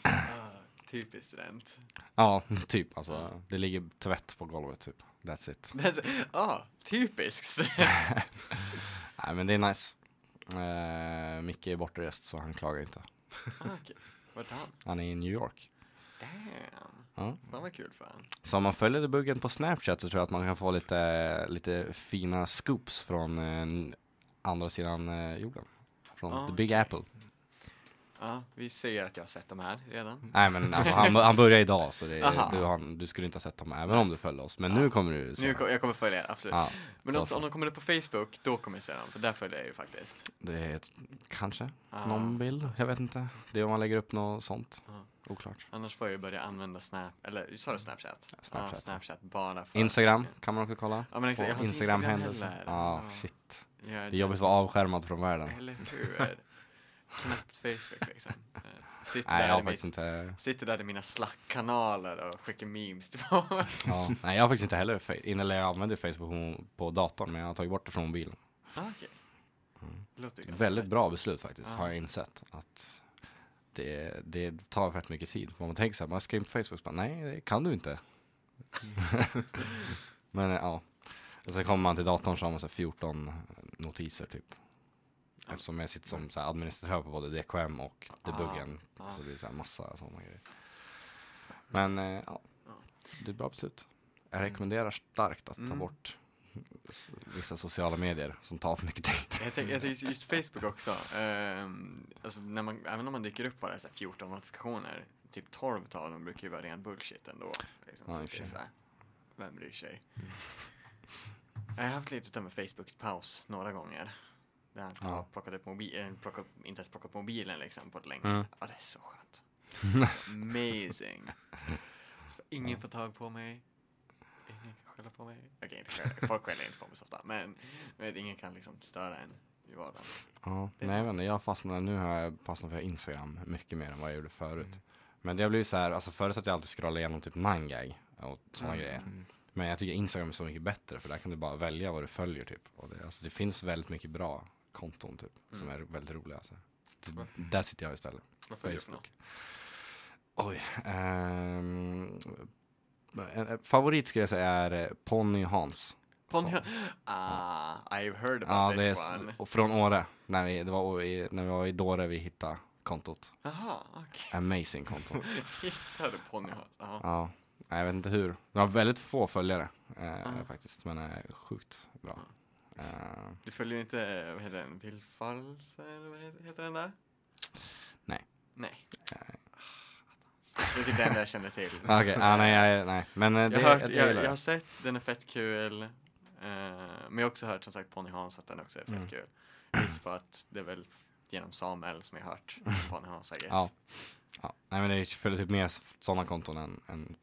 Ah, typiskt student. Ja, typ. Alltså, det ligger tvätt på golvet typ. That's it. Det är så- Ja, typiskt. Nej men det är nice. Eh, Micke är bortrest så han klagar inte. Ah, okej. Vart är han? Han är i New York. Damn. Ja. Fan vad kul för han. Så om man följer buggen på Snapchat så tror jag att man kan få lite, lite fina scoops från eh, andra sidan eh, jorden. Från Ah, the big okej. apple. Ja, vi ser att jag har sett de här redan. Nej men alltså, han, han börjar idag så det, du, har, du skulle inte ha sett dem även om du följde oss. Men nu kommer du se Nu, dem. jag kommer följa er, absolut. Ja, Men om, om de kommer upp på Facebook, då kommer jag se dem, för där följer jag ju faktiskt. det är ett, kanske Ah. någon bild, jag vet inte. Det är om man lägger upp något sånt. Ja. Oklart. Annars får jag ju börja använda Snap, eller sa du Snapchat? Snapchat, Ja, ja. Snapchat bara för Instagram kan man också kolla. Ja men exakt, jag har inte Instagram Instagram händelser. heller. Ja, shit. Ja, Det är jobbigt att vara avskärmad från världen. Eller hur? Knappt Facebook liksom. Eh, Sitter, Nej, där mitt, inte. sitter där i mina Slack-kanaler och skickar memes till folk. Ja. Nej, jag har faktiskt inte heller. Fa- in- Eller jag använder Facebook på, datorn, men jag har tagit bort det från mobilen. ah, ju ganska Väldigt bra beslut faktiskt, Ja. har jag insett. Att det, det tar rätt mycket tid. Man tänker så här, man ska in på Facebook, så bara, nej det kan du inte. men eh, ja. Och sen kommer man till datorn så har man så här 14 notiser typ. Eftersom jag sitter som så här administratör på både DKM och debuggen. Ah. Så det är så här massa sådana grejer. Men eh, ja, det är ett bra beslut. Jag rekommenderar starkt att ta Mm. bort vissa sociala medier som tar för mycket tid. Jag tänker, jag tänker just Facebook också. ehm, alltså när man, även om man dyker upp bara så här 14 notifikationer, typ 12 av dem brukar ju vara ren bullshit ändå. Liksom, Ja, så så här, vem bryr sig? Jag har haft lite av en Facebook-paus några gånger. Där har Ja. plockat upp mobilen, plockat, inte ens plockat mobilen liksom på det länge. Mm. Ja, det är så skönt. Amazing. Så ingen får tag på mig. Ingen kan skälla på mig. Okej, inte skälla. folk skäller inte på mig så ofta. Men men vet, ingen kan liksom störa en i vardagen. Ja, nej jag inte, jag fastnar, nu har jag fastnat för Instagram mycket mer än vad jag gjorde förut. Men det har blivit så här, alltså förut att jag alltid scrollade igenom typ 9gag och sådana Mm. grejer. Mm. Men jag tycker Instagram är så mycket bättre för där kan du bara välja vad du följer typ. Och det, alltså, det finns väldigt mycket bra konton typ, som är Mm. väldigt roliga. Alltså. Det, där sitter jag istället. Vad följer du för något? Facebook. Oj. ehm, en, favorit skulle jag säga är eh, Ponny Hans. Ponny Ah, I've heard about Ja, det är, this s- one. och från Åre. När vi, det var i, när vi var i Dåre vi hittade kontot. Jaha, okej. Amazing konto. Hittade Ponny Hans? Jaha. Ja, nej, jag vet inte hur. Det har väldigt få följare eh, Ja. faktiskt, men är sjukt bra. Eh, Du följer inte, vad heter den, Villfarelse eller vad heter- den där? Nej. Nej. Nej. Det är typ den jag känner till. Okej, ah, nej, jag, nej, men eh, det, jag, har hört, jag, jag, jag har det. sett, den är fett kul. eh, men jag har också hört som sagt Ponny Hans att den också är fett Mm. kul. Gissar på att det är väl genom Samuel som jag har hört Ponny Hans I guess. Ja. Ja, nej men det följer typ mer sådana konton än, än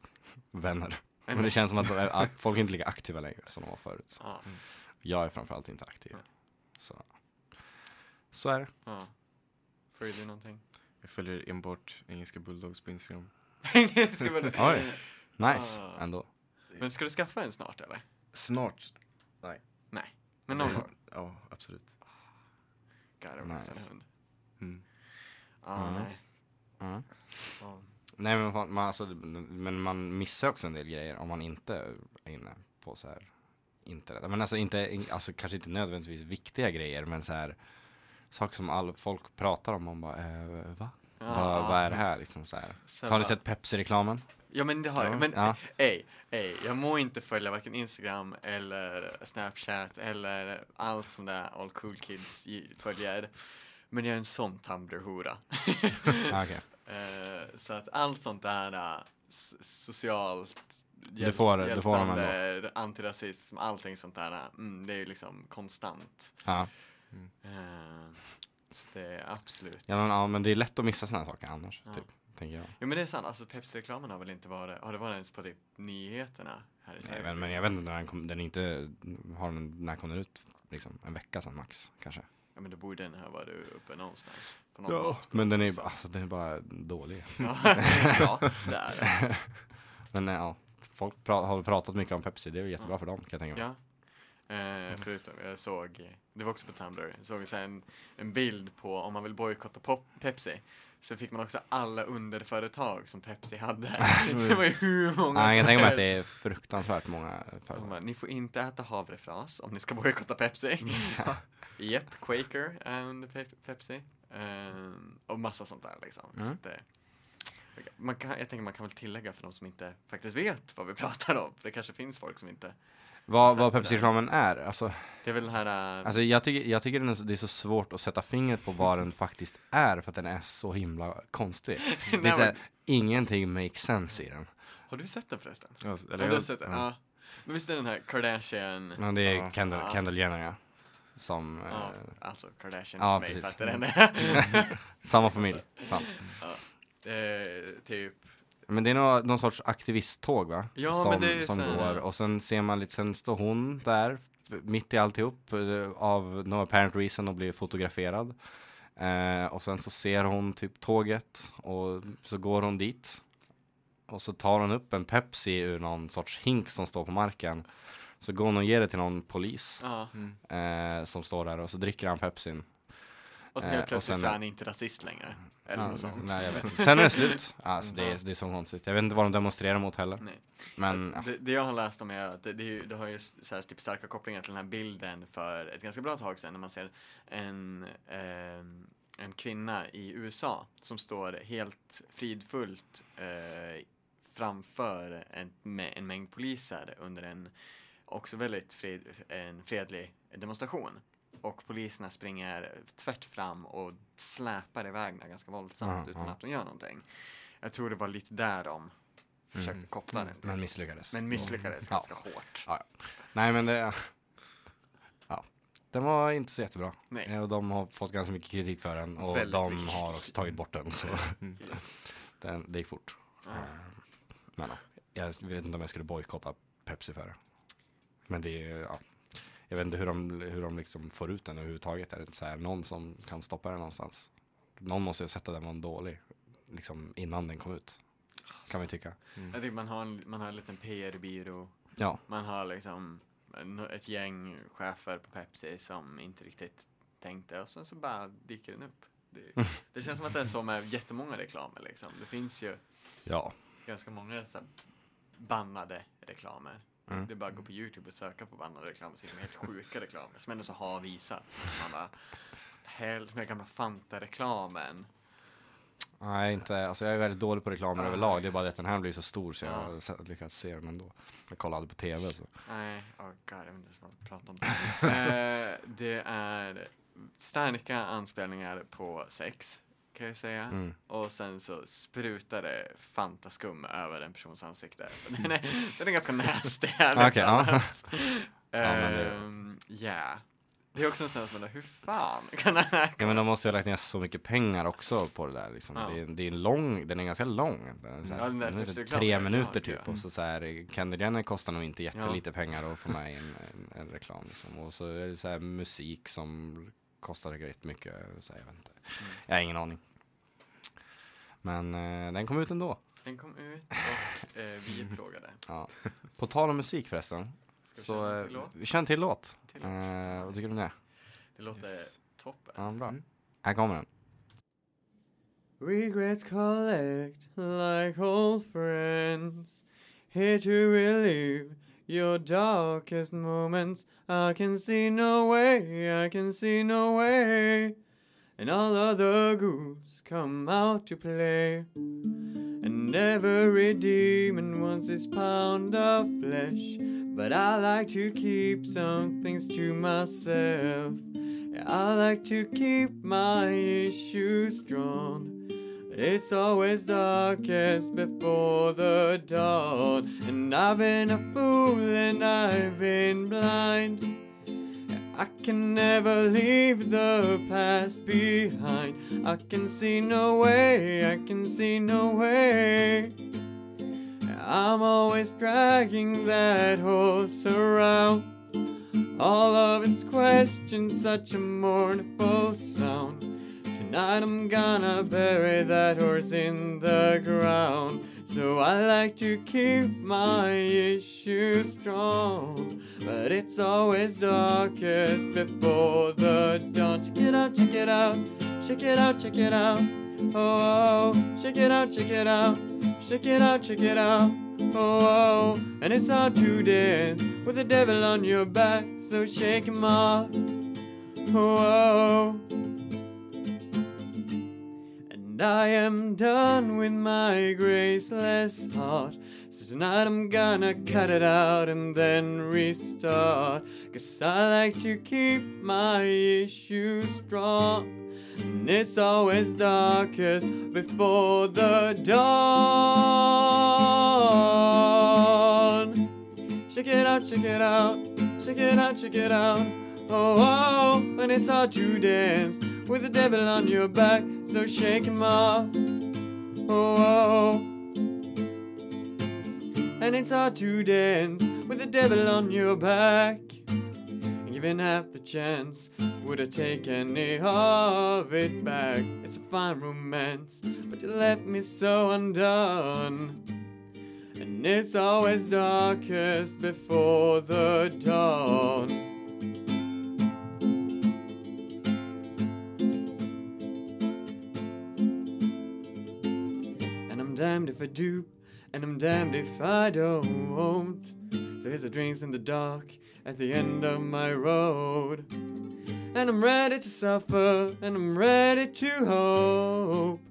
vänner. Men det känns som att, att folk är inte lika aktiva längre som de var förut. Ja, Jag är framförallt inte aktiv. Ja. Så, så är det. ja. Följer du någonting? Jag följer enbart engelska bulldogs på Instagram. Ska väl- Oj. Nice, Ah. ändå. Men ska du skaffa en snart eller? Snart. Nej. Men någon gång? Ja, absolut. God, det var Nice. en hund. Mm. Ja, Mm. nej. Mm. Ja. Nej men fan, man, alltså, men man missar också en del grejer om man inte är inne på så här internet. Men alltså inte, alltså kanske inte nödvändigtvis viktiga grejer men så här saker som all, folk pratar om. Man bara, eh, va? vad, vad är det här liksom så här? Så Har ni sett Pepsi-reklamen? Ja men det har jag. Men Ja. ej, ej, jag må inte följa varken Instagram eller Snapchat eller allt som där all cool kids följer. Men jag är en sån Tumblr-hora. Ah, okej. Eh, så att allt sånt där uh, s- socialt Du får det- du får ändå. hjälpande, antirasism, allting sånt där. uh, Mm, det är liksom konstant. Ja. Eh, så det är absolut. Ja, men, ja men det är lätt att missa sådana saker annars, Ja. typ, tänker jag. Jo men det är sant, alltså Pepsi-reklamen har väl inte varit, har det varit ens på typ nyheterna här i Nej, Sverige? men, men jag vet inte när den, kom, den inte, har den, när kom den ut? Liksom, en vecka sedan max, kanske. Ja men då borde den ha varit uppe någonstans. På någon mat. Men den är, alltså, den är bara dålig. Ja, ja det är det. Men eh, ja, folk pra har pratat mycket om Pepsi, det är jättebra för dem kan jag tänka mig. Ja. Eh, förutom, jag såg, det var också på Tumblr, jag såg så en, en bild på om man vill bojkotta pop- Pepsi. Så fick man också alla underföretag som Pepsi hade. det var ju hur många Ja, jag tänka mig att det är fruktansvärt många företag. bara, Ni får inte äta havrefras om ni ska bojkotta Pepsi. Japp, Quaker är under Pe- Pepsi. Ehm, och massa sånt där liksom. Mm. Så det, man kan, jag tänker man kan väl tillägga för de som inte faktiskt vet vad vi pratar om. För det kanske finns folk som inte. Vad, vad. Pepsi-reklamen är, alltså, Det är väl den här... äh, alltså jag tycker, jag tycker är det är så svårt att sätta fingret på vad den faktiskt är för att den är så himla konstig. Det är Nej, så här, men- ingenting makes sense i den. har du sett den förresten? Ja, Eller eller har du jag, sett den? ja. Ja. Men visst är den här Kardashian... Men det är Ja. Kendall, Ja. Kendall Jenner ja. Som, Ja, eh, alltså Kardashian ja, för mig precis. fattar den är. samma familj. Sant. Eh, typ. Men det är någon, någon sorts aktivisttåg va? Ja, som, men det är som går och sen ser man lite, sen står hon där mitt i alltihop eh, av no apparent reason och blir fotograferad. Eh, och sen så ser hon typ tåget och så går hon dit. Och så tar hon upp en Pepsi ur någon sorts hink som står på marken. Så går hon och ger det till någon polis Ja. eh, som står där och så dricker han Pepsin. Och sen Eh, helt plötsligt sen- så är han inte rasist längre. Eller Ja, något sånt. Nej, jag vet inte. Sen är det slut. Alltså, det, är, det är så konstigt. Jag vet inte vad de demonstrerar mot heller. Nej. Men ja. Det, det jag har läst om är att det, det, det har ju så här, typ starka kopplingar till den här bilden för ett ganska bra tag sedan när man ser en, ehm, en kvinna i USA som står helt fridfullt eh, framför en, en mängd poliser under en också väldigt fred, en fredlig demonstration. Och poliserna springer tvärt fram och släpar iväg henne ganska våldsamt Ja, utan ja. att de gör någonting. Jag tror det var lite där de försökte koppla den till. Men misslyckades. Men misslyckades Ja. ganska hårt. Ja, ja. Nej men det, ja. Den var inte så jättebra. Nej. Eh, Och de har fått ganska mycket kritik för den och Väldigt de mycket har också tagit bort den så Yes. den, det gick fort. Ja. Eh, Men ja, jag vet inte om jag skulle bojkotta Pepsi för det. Men det är, ja. Jag vet inte hur de, hur de liksom får ut den överhuvudtaget. Är det inte så här, någon som kan stoppa den någonstans? Någon måste ju sätta den var dålig. Liksom innan den kom ut. Kan vi tycka. Jag tycker man har en, man har en liten PR-byrå. Ja. Man har liksom ett gäng chefer på Pepsi som inte riktigt tänkte och sen så bara dyker den upp. Det, det känns som att det är så med jättemånga reklamer liksom. Det finns ju Ja. ganska många så här bannade reklamer. Mm. Det är bara att gå på Youtube och söka på bannade reklamer så hittar helt sjuka reklamer som ändå så har visat. Man bara, helst med gamla Fanta-reklamen. Nej, inte, alltså jag är väldigt dålig på reklamer Ah. överlag. Det är bara det att den här blir så stor så jag Ja. har lyckats se den ändå. Jag kollar aldrig på tv så. Nej, oh god, jag vet inte ens vad jag pratar om. eh, det är starka anspelningar på sex, kan jag säga. Mm. Och sen så sprutar det fantaskum över en persons ansikte. Den är, den är ganska nasty. Okej, ja. det- Ehm, Ja. Det är också en som undrar, hur fan kan den här Ja men de måste ju ha lagt ner så mycket pengar också på det där liksom. Ja. det, är, det är en lång, den är ganska lång. Den är så här, Ja, den där den är så tre ja, minuter ja. typ. Och så, så här, Jenner kostar nog inte jättelite pengar att få med i en, en, en reklam liksom. Och så är det så här musik som kostar rätt mycket. Så här, jag vet inte. Mm. Jag har ingen aning. Men eh, den kom ut ändå. Den kom ut och eh, vi är plågade. Ja. På tal om musik förresten. Ska vi Så köra en eh, till låt? vi kör en till låt. Till låt. Eh, vad tycker du om det? Det låter Yes. toppen. Ja, bra. Mm. Här kommer den. Regrets collect like old friends, here to relieve your darkest moments. I can see no way, I can see no way. And all other ghouls come out to play. And every demon wants his pound of flesh. But I like to keep some things to myself. I like to keep my issues drawn. But it's always darkest before the dawn. And I've been a fool and I've been blind. I can never leave the past behind. I can see no way, I can see no way. I'm always dragging that horse around. All of its questions, such a mournful sound. Tonight I'm gonna bury that horse in the ground. So I like to keep my issues strong. But it's always darkest before the dawn. Check it out, check it out, check it out, check it out. Oh, oh, check it out, check it out, check it out, check it out. Oh, oh, and it's hard to dance with the devil on your back, so shake him off. Oh, oh. And I am done with my graceless heart. So tonight I'm gonna cut it out and then restart. Cause I like to keep my issues strong. And it's always darkest before the dawn. Check it out, check it out, check it out, check it out. Oh, oh, oh. and it's hard to dance with the devil on your back, so shake him off. Oh, oh, oh. and it's hard to dance with the devil on your back. Given half the chance, would I take any of it back? It's a fine romance, but you left me so undone. And it's always darkest before the dawn. Damned if I do, and I'm damned if I don't. So here's the drinks in the dark at the end of my road. And I'm ready to suffer, and I'm ready to hope.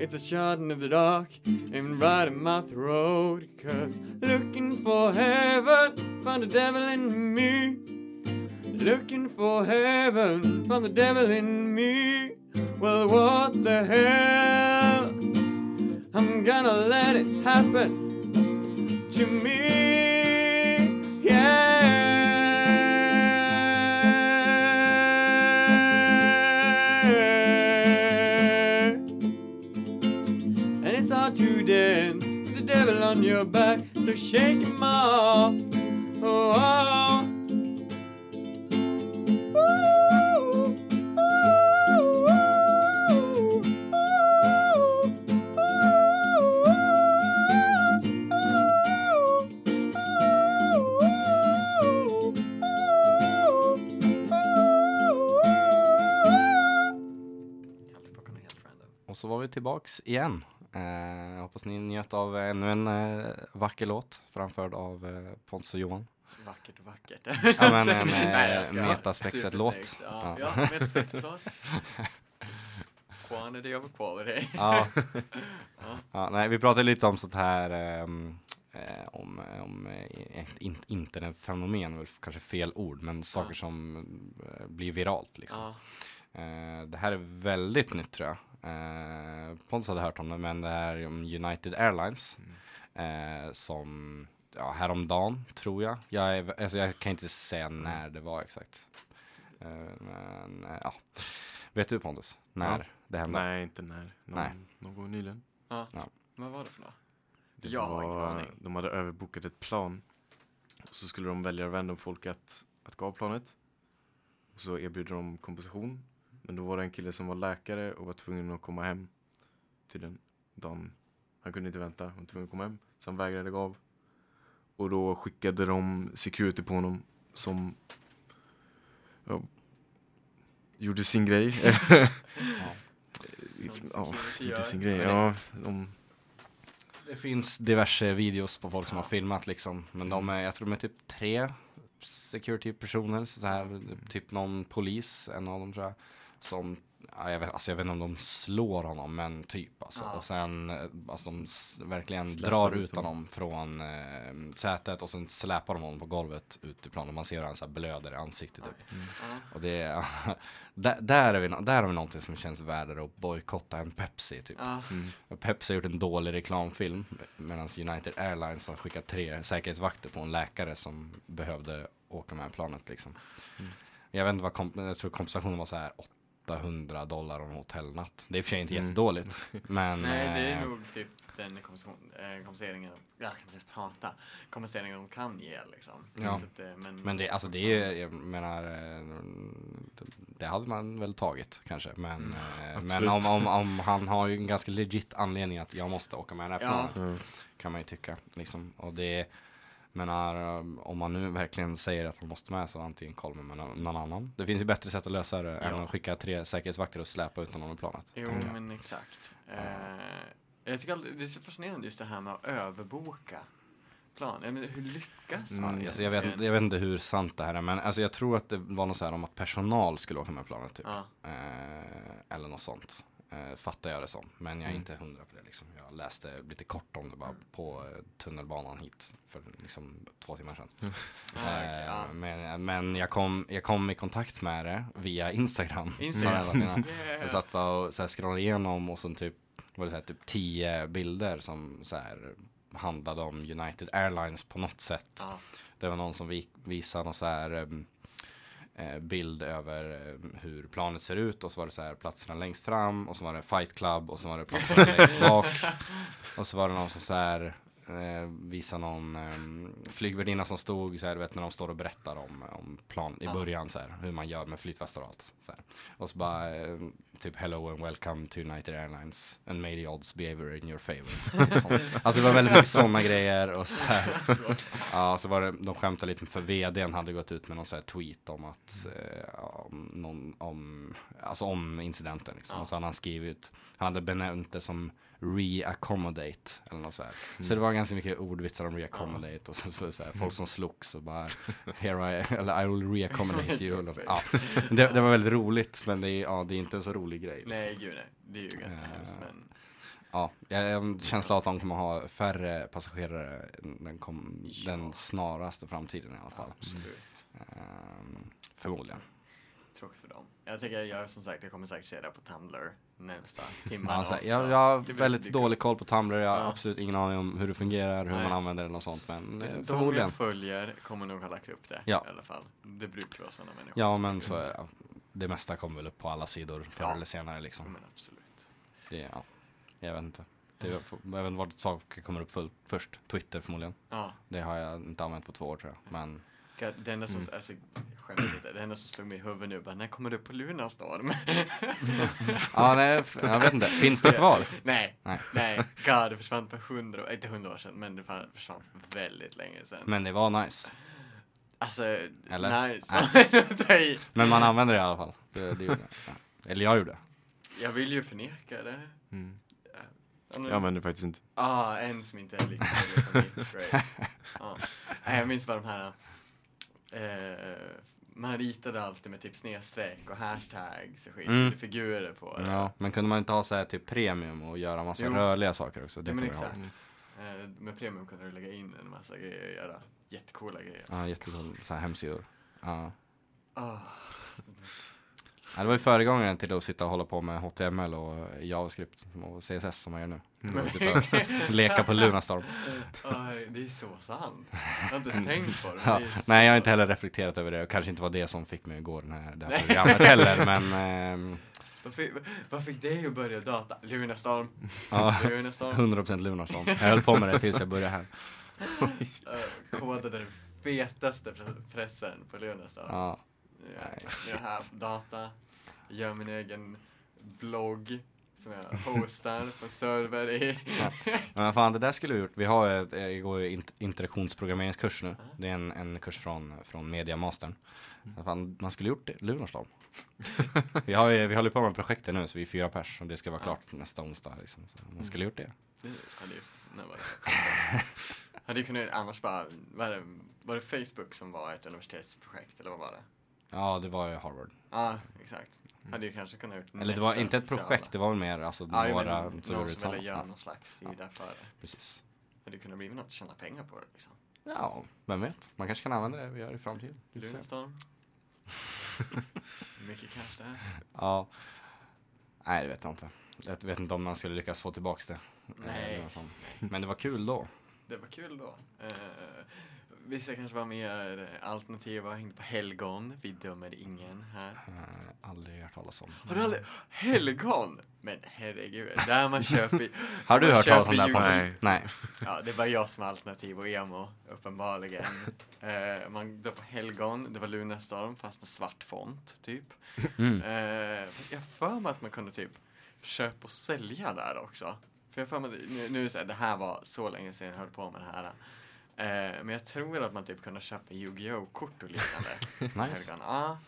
It's a shot in the dark, and right in my throat. Cause looking for heaven, found the devil in me. Looking for heaven, found the devil in me. Well, what the hell? I'm gonna let it happen to me. Yeah. And it's hard to dance with the devil on your back, so shake him off. Oh, oh. Så var vi tillbaks igen. Eh, hoppas ni njöt av ännu en eh, vacker låt framförd av eh, Pontus och Johan. Vackert, vackert. Ja, men en, eh, Nej, jag skojar. metaspexet låt. Supersnyggt. Ja, Ja. ja. metaspexet låt. It's quantity of quality. Ja. ja, nej, vi pratade lite om sånt här eh, om, om eh, in, internetfenomen, väl kanske fel ord, men saker som eh, blir viralt liksom. Ja. Det här är väldigt nytt tror jag. Eh, Pontus hade hört om det, men det här är om United Airlines. Eh, som, ja, häromdagen tror jag. Jag, är, alltså, jag kan inte säga när det var exakt. Eh, men, eh, ja. Vet du Pontus, när Ja. det hände? Nej, inte när. Någon, Nej. någon gång nyligen. Ja. Ja. Vad var det för något? Det Jag har ingen var, aning. de hade överbokat ett plan. Och så skulle de välja random folk att, att gå av planet. Och så erbjuder de kompensation. Men då var det en kille som var läkare och var tvungen att komma hem. Tydligen dagen. Han kunde inte vänta, han var tvungen att komma hem. Så han vägrade gå av. Och då skickade de security på honom som ja, gjorde sin grej. Ja, security gjorde sin grej. Ja. Ja, de, Det finns diverse videos på folk som har filmat liksom. Men de är, jag tror de är typ tre security personer. Så här, typ någon polis, en av dem tror jag. Som, ja, jag, vet, alltså jag vet inte om de slår honom, men typ alltså. Ja. Och sen, eh, alltså de verkligen Släpar drar ut honom. honom från eh, sätet och sen släpar de honom på golvet ut i planen. Man ser hur han så här blöder i ansiktet typ. Ja. Och det är, där, där, är vi, där har vi någonting som känns värre att bojkotta än Pepsi typ. Ja. Och Pepsi har gjort en dålig reklamfilm medan United Airlines har skickat tre säkerhetsvakter på en läkare som behövde åka med planet liksom. Jag vet inte vad komp- jag tror kompensationen var så här 800 dollar och en hotellnatt. Det är i och för sig inte Mm. jättedåligt. Men Nej, det är eh, nog typ den kompensation, eh, kompenseringen, jag kan inte ens prata, kompenseringen de kan ge liksom. Ja. Att, eh, men, men det, alltså det är jag menar, det hade man väl tagit kanske. Men, eh, men om, om, om han har ju en ganska legit anledning att jag måste åka med den här Ja. planet. ja. kan man ju tycka. Liksom. Och det, Men om man nu verkligen säger att han måste med så antingen Coleman med någon, någon annan. Det finns ju bättre sätt att lösa det än Ja. att skicka tre säkerhetsvakter och släpa ut honom i planet. Jo, jag. men exakt. Eh, jag tycker alltid, det är så fascinerande just det här med att överboka plan. Jag menar, hur lyckas man Mm, Alltså jag, vet, inte- jag vet inte hur sant det här är men alltså jag tror att det var något så här om att personal skulle åka med planet typ. Ja, Eh, eller något sånt. Eh, fattar jag det som. Men jag är Mm. inte hundra på det liksom. Jag läste lite kort om det bara på eh, tunnelbanan hit för liksom två timmar sedan. ja. Eh, men men jag, kom, jag kom i kontakt med det via Instagram. Instagram. Yeah. Jag satt bara och så här scrollade igenom och så typ var det så här, typ tio bilder som så här handlade om United Airlines på något sätt. Ja, Det var någon som vi, visade någon så här eh, bild över em, hur planet ser ut och så var det så här platserna längst fram och så var det Fight Club och så var det platserna längst bak. Och så var det någon som så här eh, visade någon um, flygvärdinna som stod så här, du vet när de står och berättar om, om plan i Ja. början så här, hur man gör med flytvästar och allt. Så här. Och så bara eh, typ hello and welcome to United Airlines and may the odds be ever in your favor. Alltså det var väldigt mycket sådana grejer och så här. så, Ja, så var det, de skämtade lite för vdn hade gått ut med någon sån här tweet om att, eh, om, någon, om, alltså om incidenten liksom. Och så hade han skrivit, han hade benämnt det som re-accommodate eller något så här. Mm. Så det var ganska mycket ordvitsar om re-accommodate och så, så, så här, folk som slogs och bara, here I, eller I will re-accommodate you. Och, ja. det, det var väldigt roligt, men det är, ja, det är inte en så rolig grej. Liksom. nej, gud nej. Det är ju ganska Eh, hemskt, men Ja, jag har en känsla att de kommer ha färre passagerare den, kom, Ja. den snaraste framtiden i alla fall. absolut. Ehm, förmodligen. Tråkigt för dem. Jag tänker, jag som sagt, jag kommer säkert se det på Tumblr närmsta timmarna Ja, här, jag, jag har Det väldigt det dålig koll på Tumblr, jag har Ja. absolut ingen aning om hur det fungerar, hur Nej. man använder det eller något sånt. Men kul. eh, De förmodligen. jag följer kommer nog ha lagt upp det Ja. i alla fall. Det brukar vara sådana människor. Ja, men så det. är det. Det mesta kommer väl upp på alla sidor förr Ja. eller senare Ja, liksom. men absolut. Det, ja, jag vet inte. Det, jag vet inte vart saker kommer upp full, först. Twitter förmodligen. Ja, Det har jag inte använt på två år tror jag. Men God, det enda som, Mm. alltså, skämt lite, det enda som slog mig i huvudet nu bara, när kommer du på Lunarstorm? ja, nej, jag vet inte. Finns det kvar? nej, Nej. nej, god, det försvann för hundra, inte hundra år sedan, men det försvann för väldigt länge sedan. Men det var nice. Alltså, Eller? nice. Nej. Men man använder det i alla fall. Det, det gjorde jag. Ja. Eller jag gjorde. Jag vill ju förneka det. Mm. Ja, nu- Jag använder faktiskt inte. Ah, en som inte är lika som min. Great. Ja. Nej, Jag minns bara de här. Eh, man ritade alltid med typ snedstreck och hashtags och skit. Mm. Figurer på det. Ja, men kunde man inte ha så här typ premium och göra massa Jo. rörliga saker också? Det Ja, men exakt. Eh, med premium kunde du lägga in en massa grejer och göra jättecoola grejer. Ja, jättecool så här hemsidor. Ja. Ah. Ja, det var ju föregångaren till att sitta och hålla på med HTML och JavaScript och CSS som man gör nu. Mm. Sitta och leka på Lunarstorm. Det är så sant. Jag har inte ens tänkt på det. Ja. det Nej, jag har inte heller reflekterat över det och kanske inte var det som fick mig att gå den här, det här Nej. programmet heller. Men ehm, Vad fick, vad fick dig att börja data? Lunarstorm. ja, Lunarstorm. 100% Lunarstorm. Jag höll på med det tills jag började här. Kodade den fetaste pre- pressen på Lunarstorm. Ja. Jag, jag har data, gör min egen blogg som jag hostar på en server i. Men fan, det där skulle vi gjort. Vi har ett, jag går ju int- interaktionsprogrammeringskurs nu. Det är en, en kurs från, från Mediamastern. Men Fan, man skulle gjort det, Lunarstorm. vi, har vi håller på med projektet nu så vi är fyra pers och det ska vara Ja. klart nästa onsdag. Liksom. Så man skulle gjort det. Det hade ju, när var det? hade ju kunnat annars bara, var det, var det Facebook som var ett universitetsprojekt eller vad var det? Ja, det var ju Harvard. Ja, exakt. Hade ju kanske kunnat gjort Eller det var inte ett sociala. projekt, det var mer alltså Ja, några menar, som någon det som ville göra Ja, någon slags sida för det. precis. Hade ju kunnat bli något att tjäna pengar på det liksom. Ja, vem vet? Man kanske kan använda det vi gör i framtiden. Lunarstorm. Mycket cash där. Ja. Nej, det vet jag inte. Jag vet inte om man skulle lyckas få tillbaks det. Nej. Eh. Men det var kul då. Det var kul då. Eh, vissa kanske var mer alternativa, hängde på helgon. Vi dömer ingen här. Eh, aldrig hört talas om. Har du aldrig? Helgon? Men herregud, där man köper... Har du hört talas om det Pontus? Nej. Ja, det var jag som var alternativ och emo, uppenbarligen. Eh, man, det var helgon, det var Lunarstorm fast med svart font, typ. Mm. Eh, jag för mig att man kunde typ köpa och sälja där också. För jag för mig, nu, nu är det så här, det här var så länge sedan jag höll på med det här. Eh, men jag tror att man typ kunde köpa Yu-Gi-Oh! kort och liknande. Nice. Ja. Ja,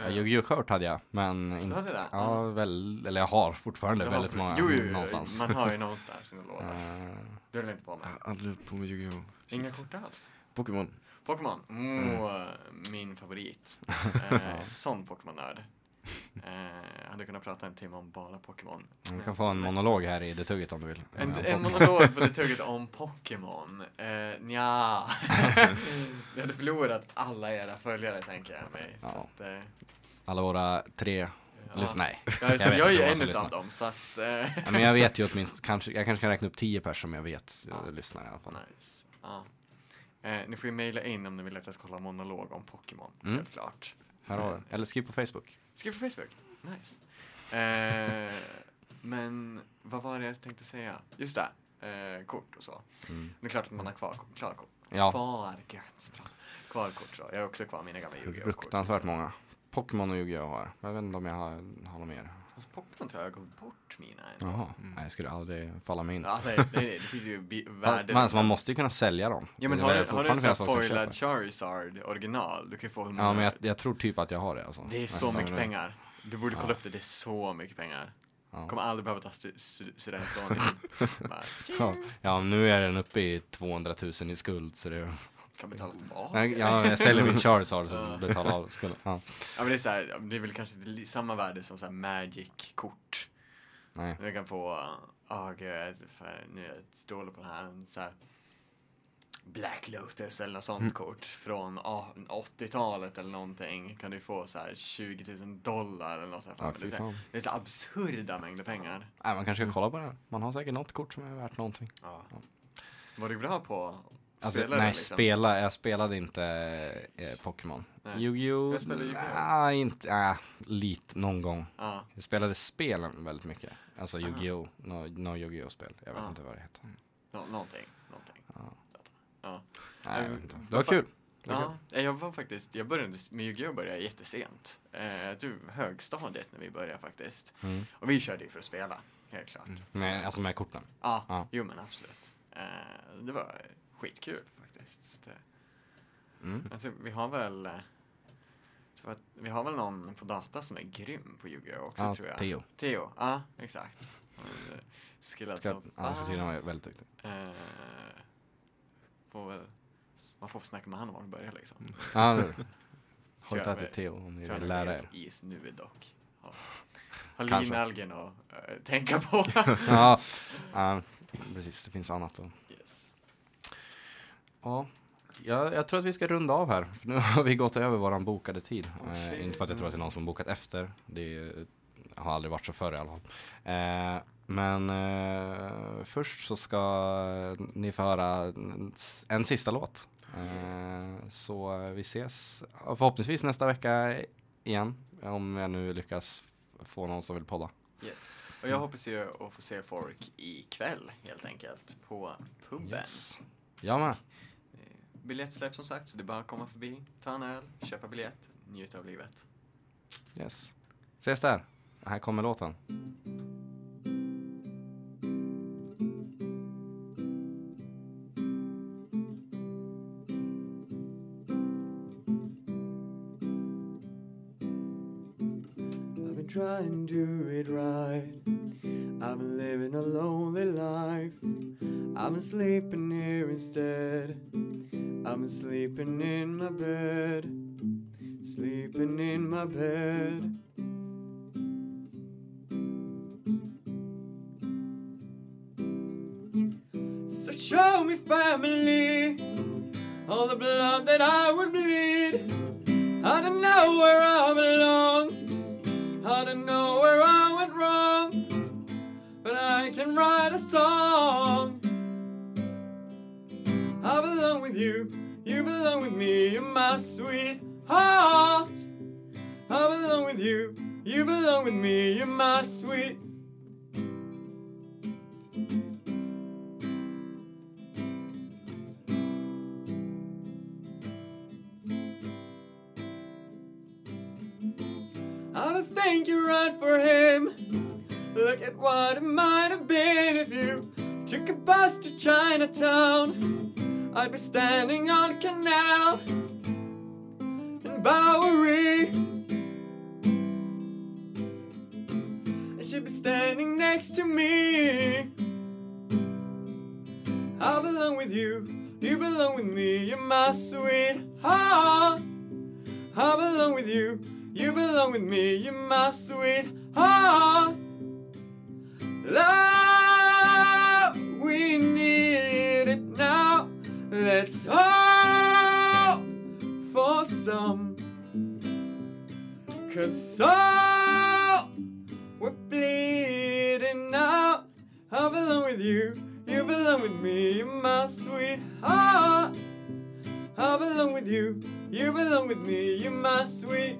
Eh, Yu-Gi-Oh! kort hade jag, men inte... hade det? Ja, väl, eller jag har fortfarande har väldigt många Jo, jo, jo, någonstans. man har ju någonstans någon låda. Eh, Du håller inte på med? Jag aldrig på med Yu-Gi-Oh! Inga kort alls? Pokémon. Pokémon, mm. min favorit. Eh, sån Pokémon-nörd. Eh, hade kunnat prata en timme om bara Pokémon. du kan få en monolog här i det tugget om du vill. En, Eh, en monolog på det tugget om Pokémon. Eh, nja. Vi hade förlorat alla era följare tänker jag mig. Ja. Att, eh, Alla våra tre ja. lyssnare. Nej. Ja, Jag jag är ju en utav dem så att... Eh, Ja, men jag vet ju åtminstone, kanske, jag kanske kan räkna upp tio personer som jag vet Ja. ja. lyssnar i alla fall. nice. Ja. Eh, ni får ju mejla in om ni vill att jag ska hålla monolog om Pokémon. Mm. Helt klart. Här har du. Eller skriv på Facebook. Skriv på Facebook. Nice. Eh, men vad var det jag tänkte säga? Just det, eh, kort och så. Mm. Det är klart att man har kvar, kvar kort. Ja, Kvar. Kvar kort så. Jag har också kvar mina gamla Yu-Gi-Oh! kort. fruktansvärt många. Pokémon och Yu-Gi-Oh har jag. Jag vet inte om jag har, har något mer. Alltså Pokémon tror jag har gått bort mina. Jaha, Mm. nej jag skulle aldrig falla mig in. Ja, det, det, det finns ju Man, värde. man, alltså, man måste ju kunna sälja dem. ja men Det har du, har du sån foilad. Charizard original, du kan ju få hur många Ja men jag, jag tror typ att jag har det alltså. Det är så Nästan. mycket pengar. Du borde kolla Ja. upp det, det är så mycket pengar. Ja. Kommer aldrig behöva ta stu- stu- studentlån. Ja, ja, nu är den uppe i 200 000 i skuld så det... kan betala tillbaka. Ja, jag säljer min Charizard Ja. så betalar av skulden. Ja, Ja men det är så här, det är väl kanske samma värde som så här Magic-kort. nej. Du kan få, åh gud, för, nu är jag dålig på den här, så här Black Lotus eller något sånt Mm. kort från ah, 80-talet eller någonting kan du få så här 20 000 dollar eller något. så här. Ja, det, är det är så absurda mängder pengar. Nej, man kanske ska kolla på det här. Man har säkert något kort som är värt någonting. Ja. Var du bra på Alltså, nej, liksom? spela, jag spelade inte eh, Pokémon. Yu-Gi-Oh! Jag spelade Yu-Gi-Oh! Nej, inte, äh, lite, någon gång. Ja, Jag spelade spelen väldigt mycket. Alltså. Yu-Gi-Oh! Nå no, Yu-Gi-Oh! spel. Jag vet inte vad det heter. nå- någonting. någonting. Ja. Ja. Nej, jag Mm, vet inte. Det var kul. Ja, jag var faktiskt, jag började med Yu-Gi-Oh! började jättesent. Eh, du, högstadiet när vi började faktiskt. Mm. Och vi körde ju för att spela, helt klart. Mm. Med, alltså med korten. Ja, Ja. jo men absolut. Eh, det var skitkul faktiskt. Det, Mm. tror, vi har väl eh, att vi har väl någon på data som är grym på Yu-Gi-Oh! också Ja, tror jag. Theo. Theo, ja exakt. Är, eh, Skillad som han ska fan. tydligen väldigt duktig. Eh, får väl, man får snacka med honom om man börjar liksom. Ja, det är det. Håll tätt i väl- Theo om ni vill lära är er. is nu dock. Ja. Har Kanske. linalgen att eh, tänka på. Ja, ja, precis. Det finns annat att. Ja, jag, jag tror att vi ska runda av här. För nu har vi gått över våran bokade tid. Oh, eh, inte för att jag tror att det är någon som har bokat efter. Det är, har aldrig varit så förr i alla fall. Eh, men eh, först så ska ni få höra en, sista låt. Eh, så vi ses förhoppningsvis nästa vecka igen. Om jag nu lyckas få någon som vill podda. yes. Och jag hoppas ju att få se folk ikväll helt enkelt på puben. Yes. Jag med. Biljettsläpp som sagt, så det är bara att komma förbi, ta en öl, köpa biljett, njuta av livet. Yes. Ses där. Här kommer låten. Trying to do it right. I've been living a lonely life. I've been sleeping here instead. I've been sleeping in my bed. Sleeping in my bed. So show me family, all the blood that I would bleed. I don't know where I belong. Can write a song. I belong with you. You belong with me. You're my sweetheart. I belong with you. You belong with me. You're my sweet. I don't think you're right for him. Look at what it might took a bus to Chinatown. I'd be standing on a Canal and Bowery. And she'd be standing next to me. I belong with you, you belong with me, you're my sweetheart. I belong with you, you belong with me, you're my sweetheart. Love, Let's hope for some. Cause so we're bleeding now. I belong with you, you belong with me, my sweetheart. I belong with you, you belong with me, you're my sweet